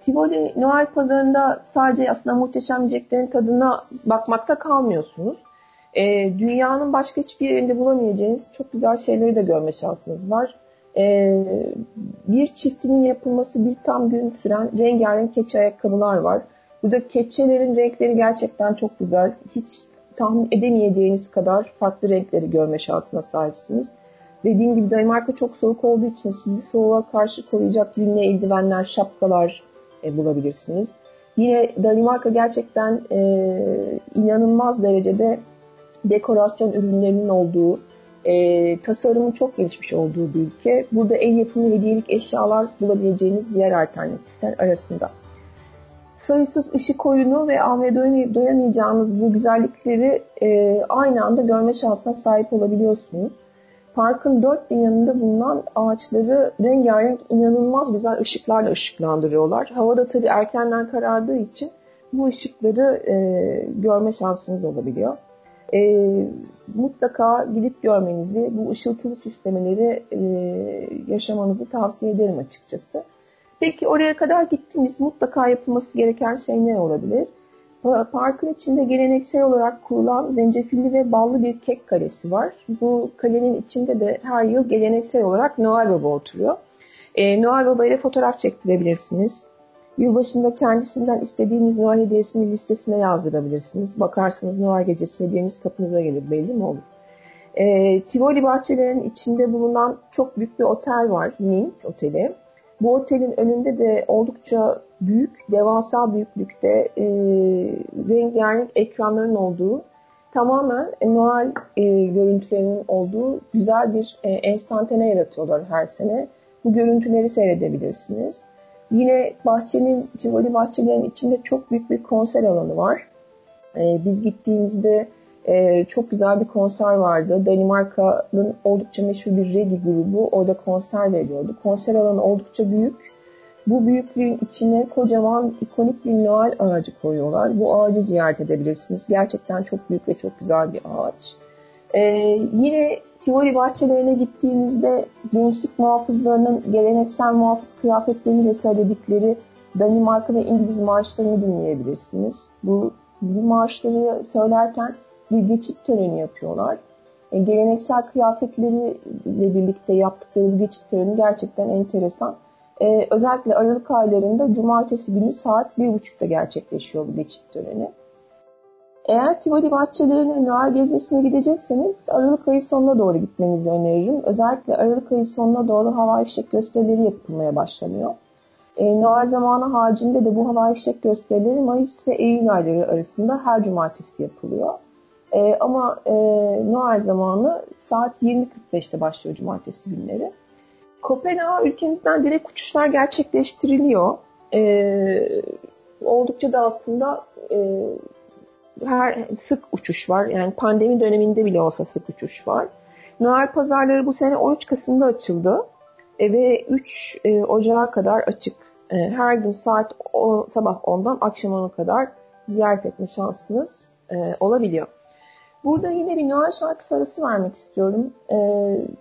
Tivoli Noel pazarında sadece aslında muhteşem yiyeceklerin tadına bakmakta kalmıyorsunuz. E, dünyanın başka hiçbir yerinde bulamayacağınız çok güzel şeyleri de görme şansınız var e, bir çiftinin yapılması bir tam gün süren rengarenk keçe ayakkabılar var. Burada keçelerin renkleri gerçekten çok güzel. Hiç tahmin edemeyeceğiniz kadar farklı renkleri görme şansına sahipsiniz. Dediğim gibi Danimarka çok soğuk olduğu için sizi soğuğa karşı koruyacak yünlü eldivenler, şapkalar e, bulabilirsiniz. Yine Danimarka gerçekten e, inanılmaz derecede dekorasyon ürünlerinin olduğu, e, tasarımın çok gelişmiş olduğu bir ülke. Burada el yapımı hediyelik eşyalar bulabileceğiniz diğer alternatifler arasında. Sayısız ışık oyunu ve almaya doyamayacağınız bu güzellikleri e, aynı anda görme şansına sahip olabiliyorsunuz. Parkın dört bir yanında bulunan ağaçları rengarenk inanılmaz güzel ışıklarla ışıklandırıyorlar. Havada tabii erkenden karardığı için bu ışıkları e, görme şansınız olabiliyor e, mutlaka gidip görmenizi, bu ışıltılı süslemeleri e, yaşamanızı tavsiye ederim açıkçası. Peki oraya kadar gittiniz, mutlaka yapılması gereken şey ne olabilir? Parkın içinde geleneksel olarak kurulan zencefilli ve ballı bir kek kalesi var. Bu kalenin içinde de her yıl geleneksel olarak Noel Baba oturuyor. E, Noel Baba ile fotoğraf çektirebilirsiniz. Yılbaşında kendisinden istediğiniz Noel hediyesini listesine yazdırabilirsiniz. Bakarsınız Noel gecesi hediyeniz kapınıza gelir belli mi olur? E, Tivoli bahçelerinin içinde bulunan çok büyük bir otel var. Mint Oteli. Bu otelin önünde de oldukça büyük, devasa büyüklükte e, rengarenk ekranların olduğu tamamen Noel e, görüntülerinin olduğu güzel bir e, enstantane yaratıyorlar her sene. Bu görüntüleri seyredebilirsiniz. Yine bahçenin, Tivoli bahçelerinin içinde çok büyük bir konser alanı var. Ee, biz gittiğimizde e, çok güzel bir konser vardı. Danimarka'nın oldukça meşhur bir reggae grubu orada konser veriyordu. Konser alanı oldukça büyük. Bu büyüklüğün içine kocaman ikonik bir Noel ağacı koyuyorlar. Bu ağacı ziyaret edebilirsiniz. Gerçekten çok büyük ve çok güzel bir ağaç. Ee, yine Tivoli bahçelerine gittiğimizde gençlik muhafızlarının geleneksel muhafız kıyafetleriyle söyledikleri Danimarka ve İngiliz marşlarını dinleyebilirsiniz. Bu, bu marşları söylerken bir geçit töreni yapıyorlar. E, geleneksel kıyafetleriyle birlikte yaptıkları bu geçit töreni gerçekten enteresan. E, özellikle Aralık aylarında cumartesi günü saat 1.30'da gerçekleşiyor bu geçit töreni. Eğer Tivoli bahçelerine Noel gezmesine gidecekseniz Aralık ayı sonuna doğru gitmenizi öneririm. Özellikle Aralık ayı sonuna doğru hava fişek gösterileri yapılmaya başlanıyor. E, Noel zamanı haricinde de bu hava fişek gösterileri Mayıs ve Eylül ayları arasında her cumartesi yapılıyor. E, ama e, Noel zamanı saat 20.45'te başlıyor cumartesi günleri. Kopenhag ülkemizden direkt uçuşlar gerçekleştiriliyor. E, oldukça da aslında e, her sık uçuş var. Yani pandemi döneminde bile olsa sık uçuş var. Noel pazarları bu sene 13 Kasım'da açıldı e, ve 3 e, Ocağı kadar açık. E, her gün saat o, sabah 10'dan akşam 10'a kadar ziyaret etme şansınız e, olabiliyor. Burada yine bir Noel şarkısı arası vermek istiyorum. E,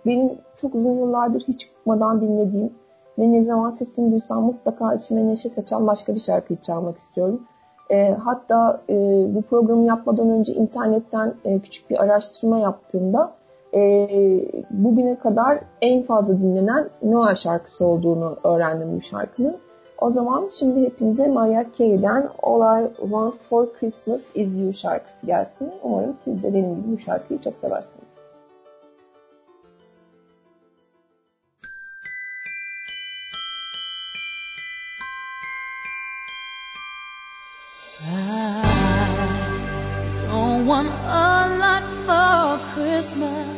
benim çok uzun yıllardır hiç çıkmadan dinlediğim ve ne zaman sesini duysam mutlaka içime neşe saçan başka bir şarkıyı çalmak istiyorum. E, hatta e, bu programı yapmadan önce internetten e, küçük bir araştırma yaptığımda e, bugüne kadar en fazla dinlenen Noel şarkısı olduğunu öğrendim bu şarkının. O zaman şimdi hepinize Mariah Carey'den All I Want For Christmas Is You şarkısı gelsin. Umarım siz de benim gibi bu şarkıyı çok seversiniz. I don't want a lot for Christmas.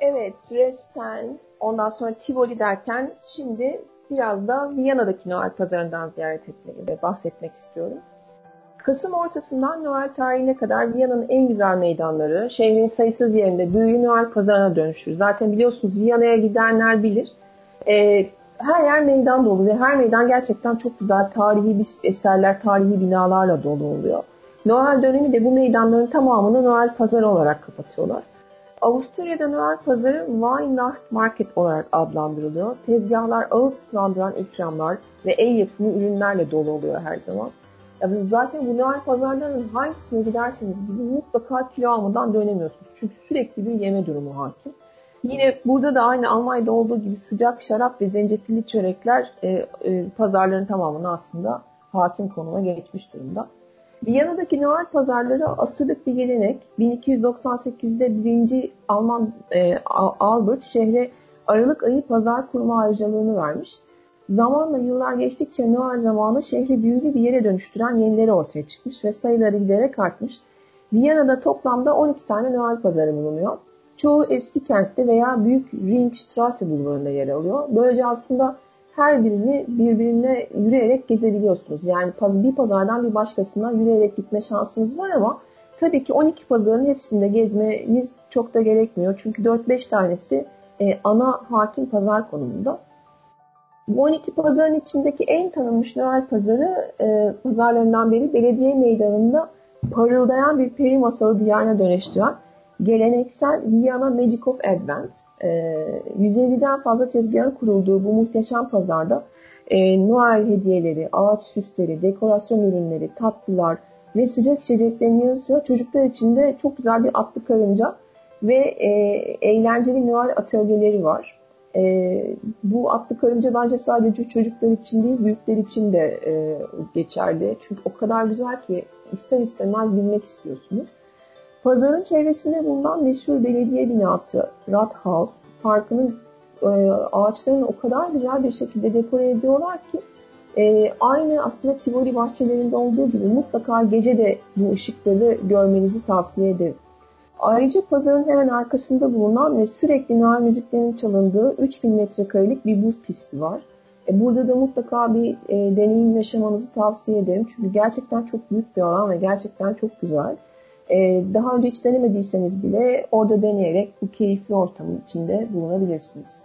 Evet Dresden, ondan sonra Tivoli derken şimdi biraz da Viyana'daki Noel pazarından ziyaret etmeyi ve bahsetmek istiyorum. Kasım ortasından Noel tarihine kadar Viyana'nın en güzel meydanları, şehrin sayısız yerinde büyülü Noel pazarına dönüşür. Zaten biliyorsunuz Viyana'ya gidenler bilir. Ee, her yer meydan dolu ve her meydan gerçekten çok güzel tarihi eserler, tarihi binalarla dolu oluyor. Noel dönemi de bu meydanların tamamını Noel pazarı olarak kapatıyorlar. Avusturya'da Noel pazarı Weihnacht Market olarak adlandırılıyor. Tezgahlar ağız sulandıran ikramlar ve el yapımı ürünlerle dolu oluyor her zaman. Yani zaten bu Noel pazarlarının hangisine giderseniz gidin mutlaka kilo almadan dönemiyorsunuz. Çünkü sürekli bir yeme durumu hakim. Yine burada da aynı Almanya'da olduğu gibi sıcak şarap ve zencefilli çörekler e, e, pazarların tamamını aslında hakim konuma geçmiş durumda. Viyana'daki Noel pazarları asırlık bir gelenek. 1298'de birinci Alman e, Albert şehre Aralık ayı pazar kurma ayrıcalığını vermiş. Zamanla yıllar geçtikçe Noel zamanı şehri büyülü bir yere dönüştüren yenileri ortaya çıkmış ve sayıları giderek artmış. Viyana'da toplamda 12 tane Noel pazarı bulunuyor. Çoğu eski kentte veya büyük Ringstrasse bulvarında yer alıyor. Böylece aslında her birini birbirine yürüyerek gezebiliyorsunuz. Yani bir pazardan bir başkasına yürüyerek gitme şansınız var ama tabii ki 12 pazarın hepsinde gezmeniz çok da gerekmiyor. Çünkü 4-5 tanesi e, ana hakim pazar konumunda. Bu 12 pazarın içindeki en tanınmış Noel pazarı e, pazarlarından biri belediye meydanında parıldayan bir peri masalı diyarına dönüştüren geleneksel Viyana Magic of Advent. E, 150'den fazla tezgahın kurulduğu bu muhteşem pazarda e, Noel hediyeleri, ağaç süsleri, dekorasyon ürünleri, tatlılar ve sıcak içeceklerin yanı sıra çocuklar için de çok güzel bir atlı karınca ve e, eğlenceli Noel atölyeleri var. E, bu atlı karınca bence sadece çocuklar için değil, büyükler için de e, geçerli. Çünkü o kadar güzel ki ister istemez bilmek istiyorsunuz. Pazarın çevresinde bulunan meşhur belediye binası Rathaus parkının e, ağaçlarını o kadar güzel bir şekilde dekore ediyorlar ki e, aynı aslında Tivoli bahçelerinde olduğu gibi mutlaka gece de bu ışıkları görmenizi tavsiye ederim. Ayrıca pazarın hemen arkasında bulunan ve sürekli Noel müziklerinin çalındığı 3000 metrekarelik bir buz pisti var. E, burada da mutlaka bir e, deneyim yaşamanızı tavsiye ederim. Çünkü gerçekten çok büyük bir alan ve gerçekten çok güzel. E, daha önce hiç denemediyseniz bile orada deneyerek bu keyifli ortamın içinde bulunabilirsiniz.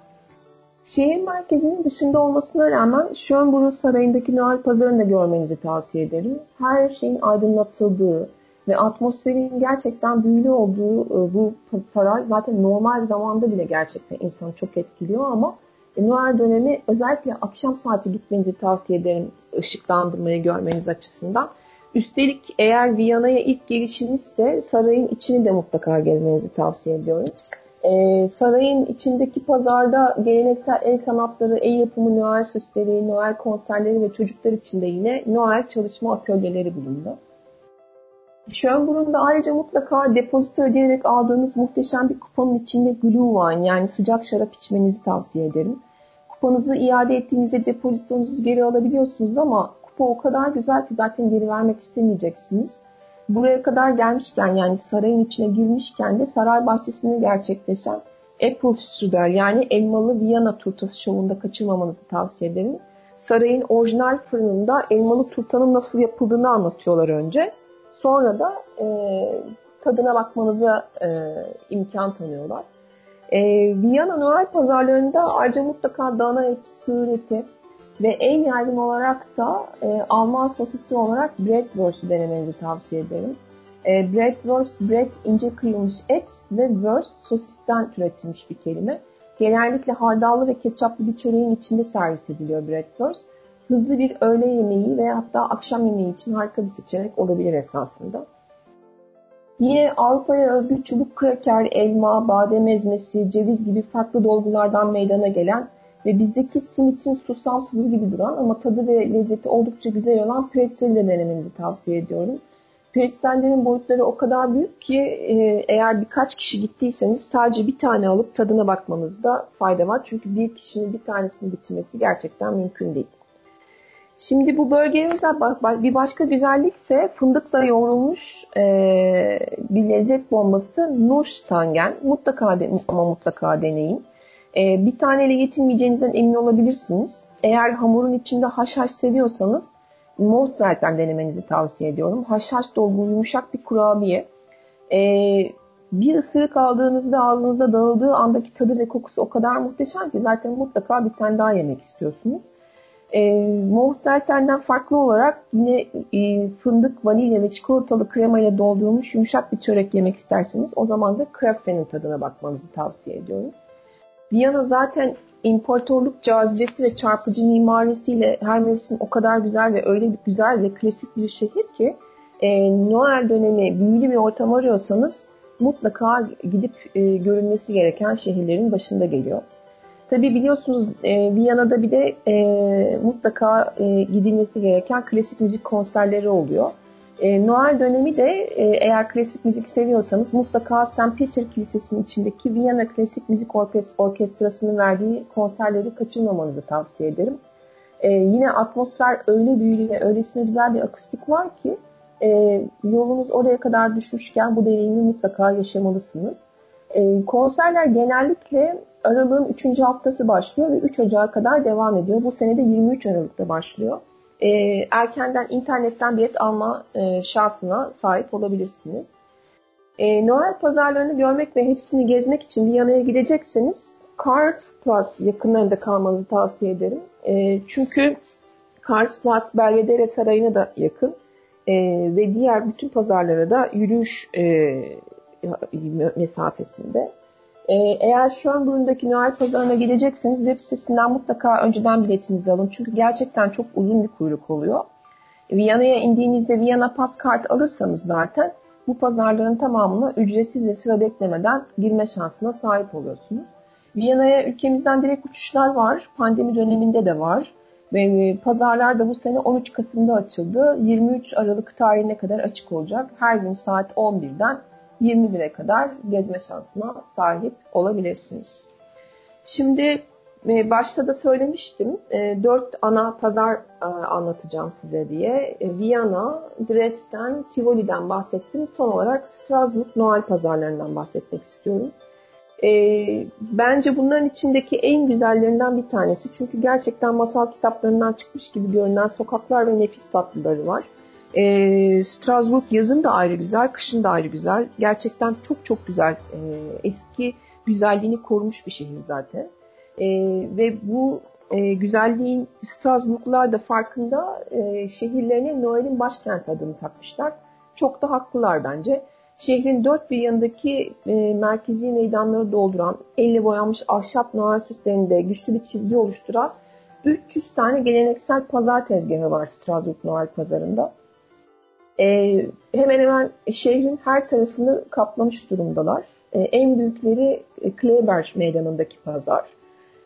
Şehir merkezinin dışında olmasına rağmen Schönbrunn Sarayı'ndaki Noel Pazarı'nı da görmenizi tavsiye ederim. Her şeyin aydınlatıldığı ve atmosferin gerçekten büyülü olduğu e, bu saray zaten normal zamanda bile gerçekten insanı çok etkiliyor ama e, Noel dönemi özellikle akşam saati gitmenizi tavsiye ederim ışıklandırmayı görmeniz açısından. Üstelik eğer Viyana'ya ilk gelişinizse sarayın içini de mutlaka gezmenizi tavsiye ediyorum. Ee, sarayın içindeki pazarda geleneksel el sanatları, el yapımı Noel süsleri, Noel konserleri ve çocuklar için de yine Noel çalışma atölyeleri bulundu. Schönbrun'da ayrıca mutlaka depozito ödeyerek aldığınız muhteşem bir kuponun içinde Glühwein yani sıcak şarap içmenizi tavsiye ederim. Kupanızı iade ettiğinizde depozitonuzu geri alabiliyorsunuz ama kupa o kadar güzel ki zaten geri vermek istemeyeceksiniz. Buraya kadar gelmişken yani sarayın içine girmişken de saray bahçesinde gerçekleşen Apple Strudel yani elmalı Viyana turtası şovunda kaçırmamanızı tavsiye ederim. Sarayın orijinal fırınında elmalı turtanın nasıl yapıldığını anlatıyorlar önce. Sonra da e, tadına bakmanıza e, imkan tanıyorlar. E, Viyana Noel pazarlarında ayrıca mutlaka dana eti, sığır eti, ve en yaygın olarak da e, Alman sosisi olarak Bratwurst'u denemenizi tavsiye ederim. E, Bratwurst, Brat ince kıyılmış et ve Wurst sosisten türetilmiş bir kelime. Genellikle hardallı ve ketçaplı bir çöreğin içinde servis ediliyor Bratwurst. Hızlı bir öğle yemeği veya hatta akşam yemeği için harika bir seçenek olabilir esasında. Yine Avrupa'ya özgü çubuk kraker, elma, badem ezmesi, ceviz gibi farklı dolgulardan meydana gelen ve bizdeki simitin susamsız gibi duran ama tadı ve lezzeti oldukça güzel olan pretzeli de denemenizi tavsiye ediyorum. Pretzellerin boyutları o kadar büyük ki e, eğer birkaç kişi gittiyseniz sadece bir tane alıp tadına bakmanızda fayda var. Çünkü bir kişinin bir tanesini bitirmesi gerçekten mümkün değil. Şimdi bu bölgemizde bir başka güzellik ise fındıkla yoğrulmuş e, bir lezzet bombası Nurstangen. Mutlaka ama mutlaka deneyin. E, bir taneyle yetinmeyeceğinizden emin olabilirsiniz. Eğer hamurun içinde haşhaş seviyorsanız Mozart'ten denemenizi tavsiye ediyorum. Haşhaş dolgulu yumuşak bir kurabiye. E, bir ısırık aldığınızda ağzınızda dağıldığı andaki tadı ve kokusu o kadar muhteşem ki zaten mutlaka bir tane daha yemek istiyorsunuz. E, Mozart'ten farklı olarak yine e, fındık, vanilya ve çikolatalı krema ile doldurulmuş yumuşak bir çörek yemek isterseniz o zaman da krepfenin tadına bakmanızı tavsiye ediyorum. Viyana zaten imparatorluk cazibesi ve çarpıcı mimarisiyle her mevsim o kadar güzel ve öyle güzel ve klasik bir şehir ki e, Noel dönemi büyülü bir ortam arıyorsanız mutlaka gidip e, görülmesi gereken şehirlerin başında geliyor. Tabi biliyorsunuz e, Viyana'da bir de e, mutlaka e, gidilmesi gereken klasik müzik konserleri oluyor. E, Noel dönemi de e, eğer klasik müzik seviyorsanız mutlaka St. Peter Kilisesi'nin içindeki Viyana Klasik Müzik Orkest Orkestrası'nın verdiği konserleri kaçırmamanızı tavsiye ederim. E, yine atmosfer öyle büyülü ve öylesine güzel bir akustik var ki e, yolunuz oraya kadar düşmüşken bu deneyimi mutlaka yaşamalısınız. E, konserler genellikle Aralığın 3. haftası başlıyor ve 3 Ocağı kadar devam ediyor. Bu senede 23 Aralık'ta başlıyor. E, erkenden internetten bilet alma e, şansına sahip olabilirsiniz. E, Noel pazarlarını görmek ve hepsini gezmek için Viyana'ya gidecekseniz Cars Plus yakınlarında kalmanızı tavsiye ederim. E, çünkü Cars Plus Belvedere Sarayı'na da yakın e, ve diğer bütün pazarlara da yürüyüş e, mesafesinde. Ee, eğer şu an burundaki Noel pazarına gidecekseniz web sitesinden mutlaka önceden biletinizi alın. Çünkü gerçekten çok uzun bir kuyruk oluyor. Viyana'ya indiğinizde Viyana pas kart alırsanız zaten bu pazarların tamamına ücretsiz ve sıra beklemeden girme şansına sahip oluyorsunuz. Viyana'ya ülkemizden direkt uçuşlar var. Pandemi döneminde de var. Ve e, pazarlar da bu sene 13 Kasım'da açıldı. 23 Aralık tarihine kadar açık olacak. Her gün saat 11'den 21'e kadar gezme şansına sahip olabilirsiniz. Şimdi e, başta da söylemiştim. E, dört ana pazar e, anlatacağım size diye. Viyana, Dresden, Tivoli'den bahsettim. Son olarak Strasbourg Noel pazarlarından bahsetmek istiyorum. Bence bunların içindeki en güzellerinden bir tanesi. Çünkü gerçekten masal kitaplarından çıkmış gibi görünen sokaklar ve nefis tatlıları var. E, Strasbourg yazın da ayrı güzel, kışın da ayrı güzel. Gerçekten çok çok güzel. E, eski güzelliğini korumuş bir şehir zaten. E, ve bu e, güzelliğin Strasbourglular da farkında e, şehirlerine Noel'in başkent adını takmışlar. Çok da haklılar bence. Şehrin dört bir yanındaki e, merkezi meydanları dolduran, elle boyanmış ahşap Noel süslerinde güçlü bir çizgi oluşturan 300 tane geleneksel pazar tezgahı var Strasbourg Noel pazarında e, hemen hemen şehrin her tarafını kaplamış durumdalar. E, en büyükleri e, Kleber Meydanı'ndaki pazar.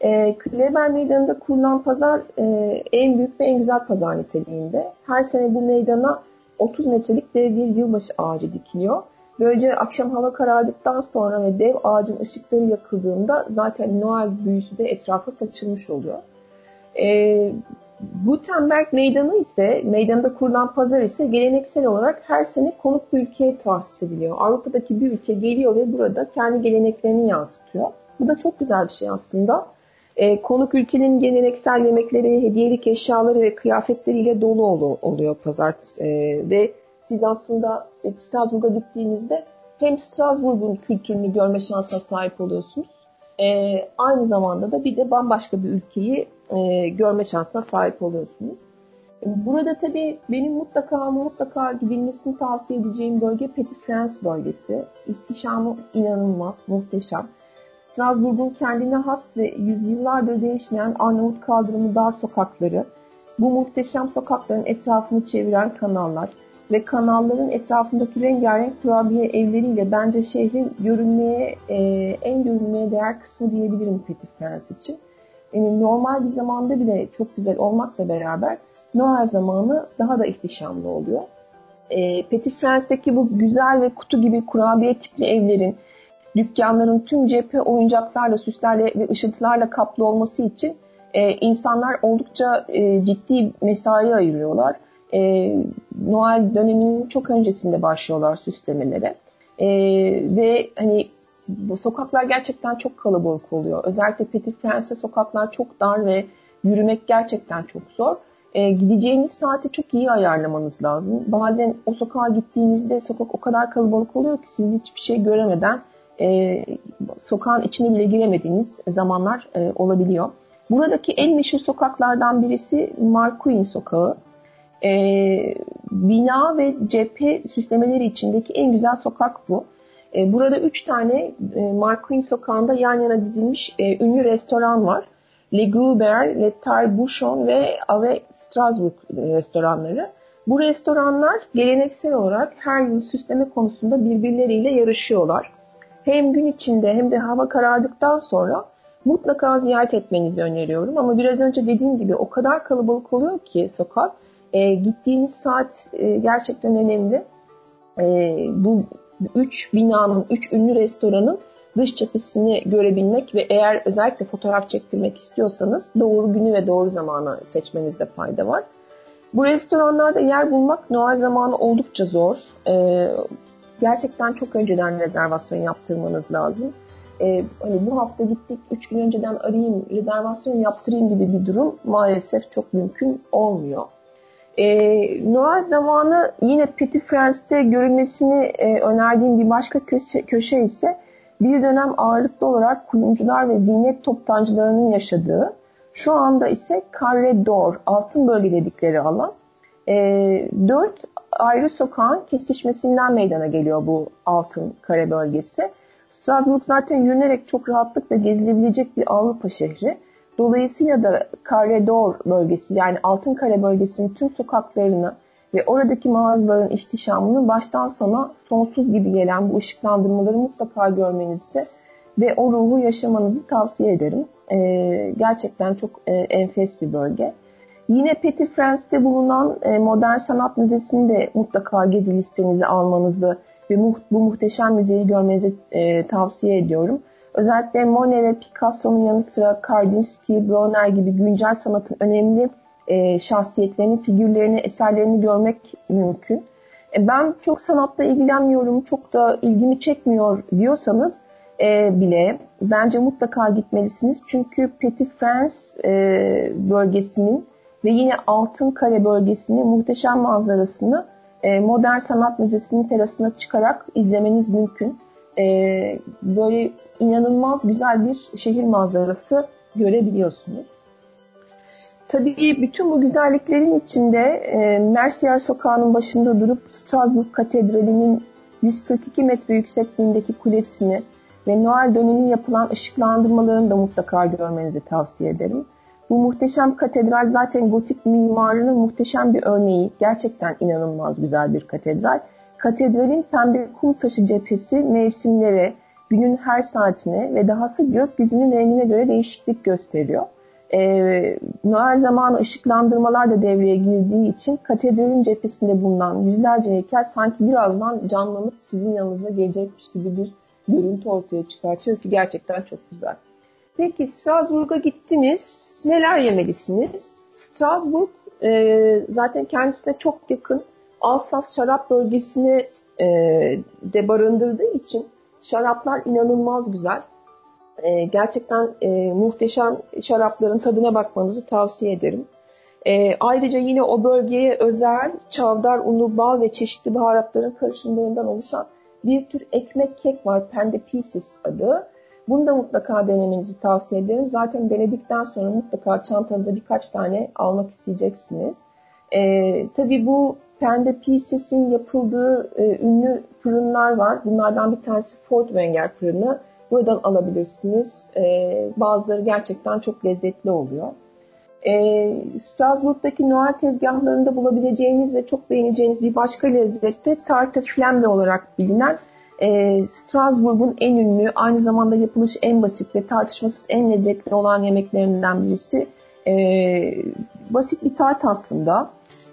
E, Kleber Meydanı'nda kurulan pazar e, en büyük ve en güzel pazar niteliğinde. Her sene bu meydana 30 metrelik dev bir yılbaşı ağacı dikiliyor. Böylece akşam hava karardıktan sonra ve dev ağacın ışıkları yakıldığında zaten Noel büyüsü de etrafa saçılmış oluyor. E, Gutenberg Meydanı ise, meydanda kurulan pazar ise geleneksel olarak her sene konuk bir ülkeye tahsis ediliyor. Avrupa'daki bir ülke geliyor ve burada kendi geleneklerini yansıtıyor. Bu da çok güzel bir şey aslında. E, konuk ülkenin geleneksel yemekleri, hediyelik eşyaları ve kıyafetleriyle dolu oluyor pazar. E, ve siz aslında Strasbourg'a gittiğinizde hem Strasbourg'un kültürünü görme şansına sahip oluyorsunuz. E, aynı zamanda da bir de bambaşka bir ülkeyi e, görme şansına sahip oluyorsunuz. Burada tabii benim mutlaka ama mutlaka gidilmesini tavsiye edeceğim bölge Petit France bölgesi. İhtişamı inanılmaz, muhteşem. Strasbourg'un kendine has ve yüzyıllardır değişmeyen Arnavut kaldırımı dar sokakları, bu muhteşem sokakların etrafını çeviren kanallar ve kanalların etrafındaki rengarenk kurabiye evleriyle bence şehrin görünmeye, e, en görünmeye değer kısmı diyebilirim Petit France için yani normal bir zamanda bile çok güzel olmakla beraber Noel zamanı daha da ihtişamlı oluyor. E, Petit France'deki bu güzel ve kutu gibi kurabiye tipli evlerin, dükkanların tüm cephe oyuncaklarla, süslerle ve ışıltılarla kaplı olması için e, insanlar oldukça e, ciddi mesai ayırıyorlar. E, Noel döneminin çok öncesinde başlıyorlar süslemelere. E, ve hani bu sokaklar gerçekten çok kalabalık oluyor. Özellikle Petit Prince'de sokaklar çok dar ve yürümek gerçekten çok zor. E, gideceğiniz saati çok iyi ayarlamanız lazım. Bazen o sokağa gittiğinizde sokak o kadar kalabalık oluyor ki siz hiçbir şey göremeden e, sokağın içine bile giremediğiniz zamanlar e, olabiliyor. Buradaki en meşhur sokaklardan birisi Marquin Sokağı. E, bina ve cephe süslemeleri içindeki en güzel sokak bu. E, burada üç tane e, Marquin Sokağı'nda yan yana dizilmiş e, ünlü restoran var. Le Gruber, Le Tire Bouchon ve Ave Strasbourg restoranları. Bu restoranlar geleneksel olarak her yıl süsleme konusunda birbirleriyle yarışıyorlar. Hem gün içinde hem de hava karardıktan sonra mutlaka ziyaret etmenizi öneriyorum. Ama biraz önce dediğim gibi o kadar kalabalık oluyor ki sokak. E, gittiğiniz saat e, gerçekten önemli. E, bu üç binanın, üç ünlü restoranın dış cephesini görebilmek ve eğer özellikle fotoğraf çektirmek istiyorsanız doğru günü ve doğru zamanı seçmenizde fayda var. Bu restoranlarda yer bulmak Noel zamanı oldukça zor. Ee, gerçekten çok önceden rezervasyon yaptırmanız lazım. Ee, hani bu hafta gittik, 3 gün önceden arayayım, rezervasyon yaptırayım gibi bir durum maalesef çok mümkün olmuyor. Ee, Noel zamanı yine Petit France'te görülmesini e, önerdiğim bir başka köşe, köşe ise bir dönem ağırlıklı olarak kuyumcular ve zinet toptancılarının yaşadığı, şu anda ise Carré d'Or, altın bölge dedikleri alan. E, dört ayrı sokağın kesişmesinden meydana geliyor bu altın kare bölgesi. Strasbourg zaten yürünerek çok rahatlıkla gezilebilecek bir Avrupa şehri. Dolayısıyla da Carré d'Or bölgesi yani Altın Kare bölgesinin tüm sokaklarını ve oradaki mağazaların ihtişamını baştan sona sonsuz gibi gelen bu ışıklandırmaları mutlaka görmenizi ve o ruhu yaşamanızı tavsiye ederim. Ee, gerçekten çok e, enfes bir bölge. Yine Petit France'de bulunan e, Modern Sanat Müzesi'ni de mutlaka gezi listenize almanızı ve mu bu muhteşem müzeyi görmenizi e, tavsiye ediyorum. Özellikle Monet ve Picasso'nun yanı sıra Kandinsky, Bronner gibi güncel sanatın önemli e, şahsiyetlerini, figürlerini, eserlerini görmek mümkün. E, ben çok sanatla ilgilenmiyorum, çok da ilgimi çekmiyor diyorsanız e, bile bence mutlaka gitmelisiniz. Çünkü Petit France e, bölgesinin ve yine Altın Kare bölgesinin muhteşem manzarasını e, Modern Sanat Müzesi'nin terasına çıkarak izlemeniz mümkün. E, böyle inanılmaz güzel bir şehir manzarası görebiliyorsunuz. Tabii bütün bu güzelliklerin içinde e, Mercier Sokağı'nın başında durup Strasbourg Katedrali'nin 142 metre yüksekliğindeki kulesini ve Noel dönemi yapılan ışıklandırmalarını da mutlaka görmenizi tavsiye ederim. Bu muhteşem katedral zaten gotik mimarının muhteşem bir örneği. Gerçekten inanılmaz güzel bir katedral. Katedralin pembe kum taşı cephesi mevsimlere, günün her saatine ve dahası gökyüzünün rengine göre değişiklik gösteriyor. Ee, Noel zamanı ışıklandırmalar da devreye girdiği için katedralin cephesinde bulunan yüzlerce heykel sanki birazdan canlanıp sizin yanınıza gelecekmiş gibi bir görüntü ortaya çıkartıyor ki gerçekten çok güzel. Peki Strasbourg'a gittiniz. Neler yemelisiniz? Strasbourg e, zaten kendisine çok yakın Alsas şarap bölgesini e, de barındırdığı için şaraplar inanılmaz güzel. E, gerçekten e, muhteşem şarapların tadına bakmanızı tavsiye ederim. E, ayrıca yine o bölgeye özel çavdar, unu, bal ve çeşitli baharatların karışımlarından oluşan bir tür ekmek kek var. Pende Pieces adı. Bunu da mutlaka denemenizi tavsiye ederim. Zaten denedikten sonra mutlaka çantanıza birkaç tane almak isteyeceksiniz. E, tabii bu Pende Pieces'in yapıldığı e, ünlü fırınlar var. Bunlardan bir tanesi Fort Wenger fırını. Buradan alabilirsiniz. E, bazıları gerçekten çok lezzetli oluyor. E, Strasbourg'daki Noel tezgahlarında bulabileceğiniz ve çok beğeneceğiniz bir başka lezzet de tarte flambe olarak bilinen e, Strasbourg'un en ünlü, aynı zamanda yapılış en basit ve tartışmasız en lezzetli olan yemeklerinden birisi. E, basit bir tart aslında.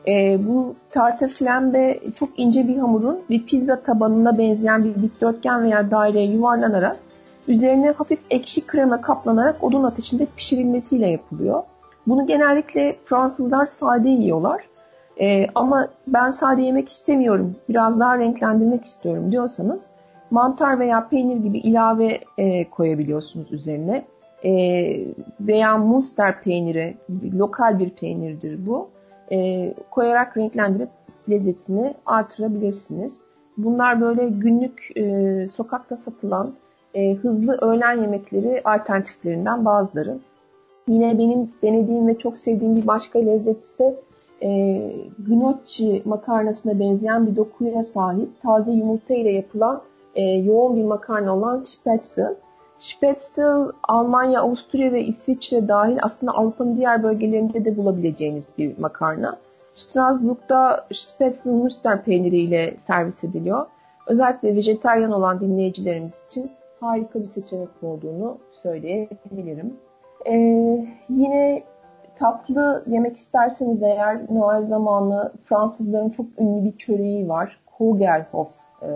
E, bu tarte flambe çok ince bir hamurun bir pizza tabanına benzeyen bir dikdörtgen veya daireye yuvarlanarak üzerine hafif ekşi krema kaplanarak odun ateşinde pişirilmesiyle yapılıyor. Bunu genellikle Fransızlar sade yiyorlar. E, ama ben sade yemek istemiyorum, biraz daha renklendirmek istiyorum diyorsanız mantar veya peynir gibi ilave e, koyabiliyorsunuz üzerine. E, veya Munster peyniri, lokal bir peynirdir bu. E, koyarak renklendirip lezzetini artırabilirsiniz. Bunlar böyle günlük e, sokakta satılan e, hızlı öğlen yemekleri alternatiflerinden bazıları. Yine benim denediğim ve çok sevdiğim bir başka lezzet ise e, gnocchi makarnasına benzeyen bir dokuya sahip taze yumurta ile yapılan e, yoğun bir makarna olan Spätzle. Spätzle Almanya, Avusturya ve İsviçre dahil aslında Avrupa'nın diğer bölgelerinde de bulabileceğiniz bir makarna. Strasbourg'da Spätzle Münster peyniriyle servis ediliyor. Özellikle vejeteryan olan dinleyicilerimiz için harika bir seçenek olduğunu söyleyebilirim. Ee, yine tatlı yemek isterseniz eğer Noel zamanı Fransızların çok ünlü bir çöreği var. Kugelhof e,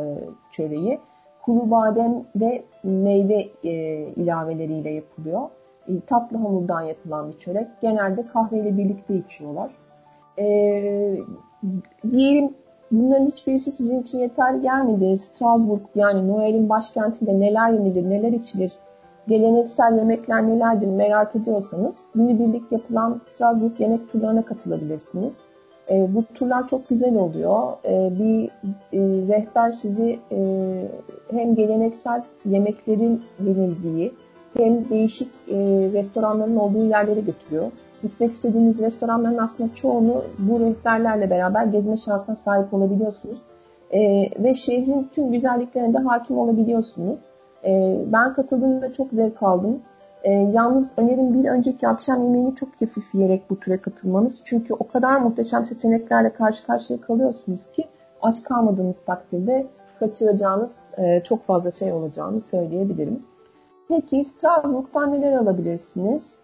çöreği. Kuru badem ve meyve e, ilaveleriyle yapılıyor. E, tatlı hamurdan yapılan bir çörek. Genelde kahveyle birlikte içiyorlar. E, diyelim bunların hiçbirisi sizin için yeterli gelmedi. Strasbourg yani Noel'in başkentinde neler yenilir, neler içilir, geleneksel yemekler nelerdir merak ediyorsanız günübirlik yapılan Strasbourg yemek turlarına katılabilirsiniz. E, bu turlar çok güzel oluyor. E, bir e, rehber sizi e, hem geleneksel yemeklerin yenildiği hem değişik e, restoranların olduğu yerlere götürüyor. Gitmek istediğiniz restoranların aslında çoğunu bu rehberlerle beraber gezme şansına sahip olabiliyorsunuz. E, ve şehrin tüm güzelliklerine de hakim olabiliyorsunuz. E, ben katıldığımda çok zevk aldım. E, yalnız önerim bir önceki akşam yemeğini çok hafif yiyerek bu türe katılmanız. Çünkü o kadar muhteşem seçeneklerle karşı karşıya kalıyorsunuz ki aç kalmadığınız takdirde kaçıracağınız e, çok fazla şey olacağını söyleyebilirim. Peki Strasbourg'dan neler alabilirsiniz?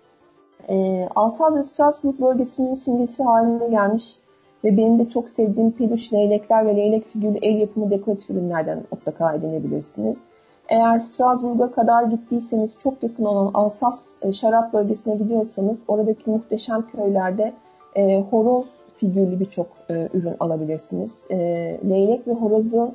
E, Alsaz Strasbourg bölgesinin simgesi haline gelmiş ve benim de çok sevdiğim peluş leylekler ve leylek figürlü el yapımı dekoratif ürünlerden mutlaka edinebilirsiniz. Eğer Strasbourg'a kadar gittiyseniz çok yakın olan Alsas e, şarap bölgesine gidiyorsanız oradaki muhteşem köylerde e, horoz figürlü birçok e, ürün alabilirsiniz. E, leylek ve horozun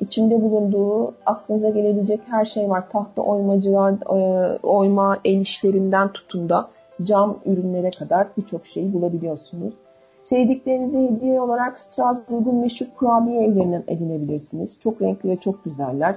içinde bulunduğu aklınıza gelebilecek her şey var. Tahta oymacılar, e, oyma el işlerinden tutun da cam ürünlere kadar birçok şeyi bulabiliyorsunuz. Sevdiklerinizi hediye olarak Strasbourg'un meşhur kurabiye evlerinden edinebilirsiniz. Çok renkli ve çok güzeller.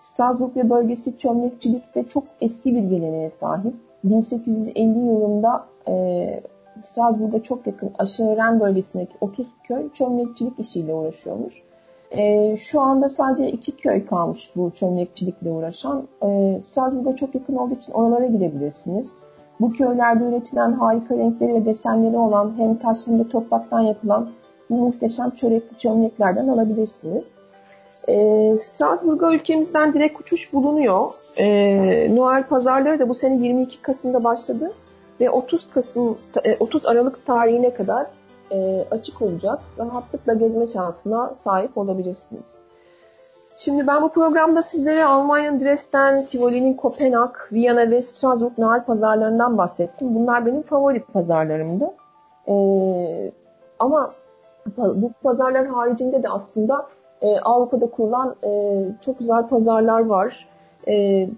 Strasbourg bölgesi çömlekçilikte çok eski bir geleneğe sahip. 1850 yılında e, Strasbourg'a çok yakın Aşağıren bölgesindeki 30 köy çömlekçilik işiyle uğraşıyormuş. E, şu anda sadece iki köy kalmış bu çömlekçilikle uğraşan. E, Strasbourg'a çok yakın olduğu için oralara gidebilirsiniz. Bu köylerde üretilen harika renkleri ve desenleri olan hem taş hem de topraktan yapılan bu muhteşem çörek çömleklerden alabilirsiniz. E, Strasbourg'a ülkemizden direkt uçuş bulunuyor. E, Noel pazarları da bu sene 22 Kasım'da başladı ve 30 Kasım 30 e, Aralık tarihine kadar e, açık olacak. Rahatlıkla gezme şansına sahip olabilirsiniz. Şimdi ben bu programda sizlere Almanya'nın Dresden, Tivoli'nin Kopenhag, Viyana ve Strasbourg Noel pazarlarından bahsettim. Bunlar benim favori pazarlarımdı. Ee, ama bu pazarlar haricinde de aslında e, Avrupa'da kurulan e, çok güzel pazarlar var. E,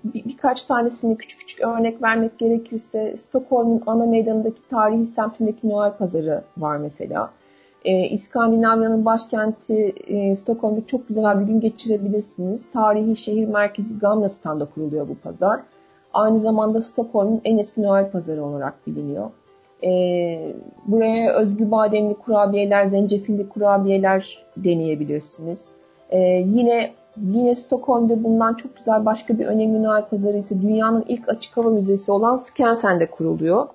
bir, birkaç tanesini küçük küçük örnek vermek gerekirse Stockholm'un ana meydanındaki tarihi semtindeki Noel pazarı var mesela. E, İskandinavya'nın başkenti e, Stockholm'da çok güzel bir gün geçirebilirsiniz. Tarihi şehir merkezi Gamla Stand'da kuruluyor bu pazar. Aynı zamanda Stockholm'un en eski Noel pazarı olarak biliniyor. E, buraya özgü bademli kurabiyeler, zencefilli kurabiyeler deneyebilirsiniz. E, yine yine Stockholm'da bulunan çok güzel başka bir önemli Noel pazarı ise dünyanın ilk açık hava müzesi olan Skansen'de kuruluyor.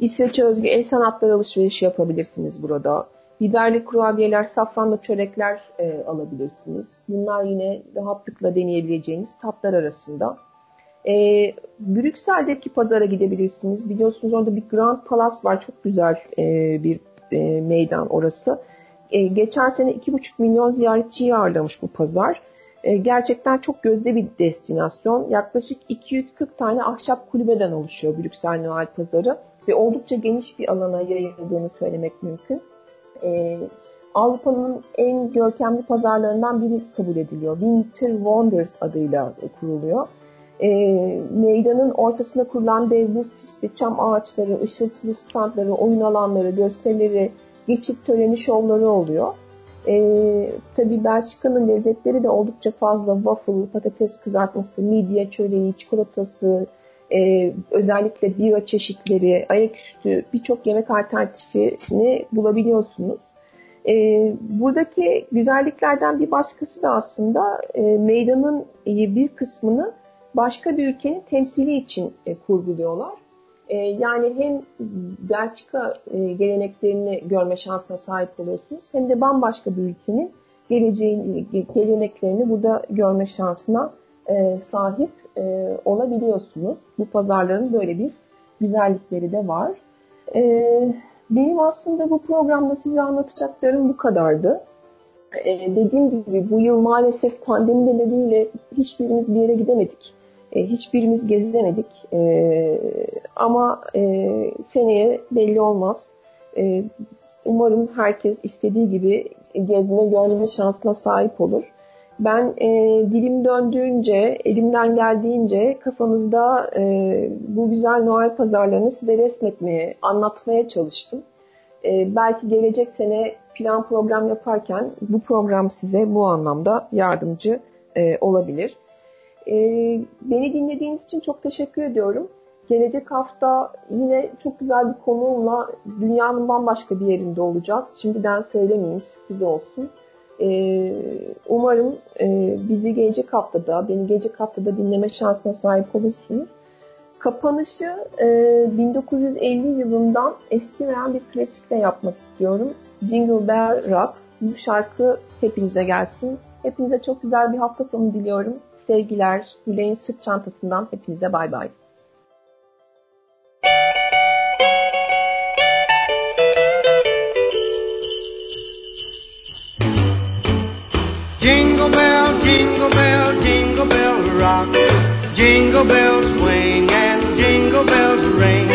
İsveç'e özgü el sanatları alışverişi yapabilirsiniz burada. Biberli kurabiyeler, safranlı çörekler e, alabilirsiniz. Bunlar yine rahatlıkla deneyebileceğiniz tatlar arasında. E, Brüksel'deki pazara gidebilirsiniz. Biliyorsunuz orada bir Grand Palace var. Çok güzel e, bir e, meydan orası. E, geçen sene 2,5 milyon ziyaretçiyi ağırlamış bu pazar. E, gerçekten çok gözde bir destinasyon. Yaklaşık 240 tane ahşap kulübeden oluşuyor Brüksel Noel Pazarı. ve oldukça geniş bir alana yayıldığını söylemek mümkün. E, Avrupa'nın en görkemli pazarlarından biri kabul ediliyor. Winter Wonders adıyla kuruluyor. E, meydanın ortasına kurulan dev buz pisti, çam ağaçları, ışıltılı standları, oyun alanları, gösterileri, geçit töreni şovları oluyor. E, tabii Belçika'nın lezzetleri de oldukça fazla. Waffle, patates kızartması, midye çöreği, çikolatası, e, özellikle bira çeşitleri, ayaküstü birçok yemek alternatifini bulabiliyorsunuz. E, buradaki güzelliklerden bir başkası da aslında e, meydanın bir kısmını başka bir ülkenin temsili için e, kurguluyorlar. E, yani hem Belçika e, geleneklerini görme şansına sahip oluyorsunuz hem de bambaşka bir ülkenin geleceğin geleneklerini burada görme şansına e, sahip e, olabiliyorsunuz. Bu pazarların böyle bir güzellikleri de var. E, benim aslında bu programda size anlatacaklarım bu kadardı. E, dediğim gibi bu yıl maalesef pandemi nedeniyle hiçbirimiz bir yere gidemedik. E, hiçbirimiz gezemedik. E, ama e, seneye belli olmaz. E, umarım herkes istediği gibi gezme, görme şansına sahip olur. Ben e, dilim döndüğünce, elimden geldiğince kafanızda e, bu güzel Noel pazarlarını size resmetmeye, anlatmaya çalıştım. E, belki gelecek sene plan program yaparken bu program size bu anlamda yardımcı e, olabilir. E, beni dinlediğiniz için çok teşekkür ediyorum. Gelecek hafta yine çok güzel bir konuğumla dünyanın bambaşka bir yerinde olacağız. Şimdiden söylemeyeyim, sürpriz olsun. Ee, umarım e, bizi gelecek haftada, beni gelecek haftada dinleme şansına sahip olursunuz. Kapanışı e, 1950 yılından eskimeyen bir klasikle yapmak istiyorum. Jingle Bell Rock. Bu şarkı hepinize gelsin. Hepinize çok güzel bir hafta sonu diliyorum. Sevgiler, Dileğin sırt çantasından hepinize bay bay. Jingle bell, jingle bell, jingle bell rock. Jingle bells swing and jingle bells ring.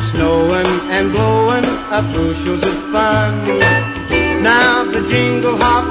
Snowing and blowing up bushels of fun. Now the jingle hop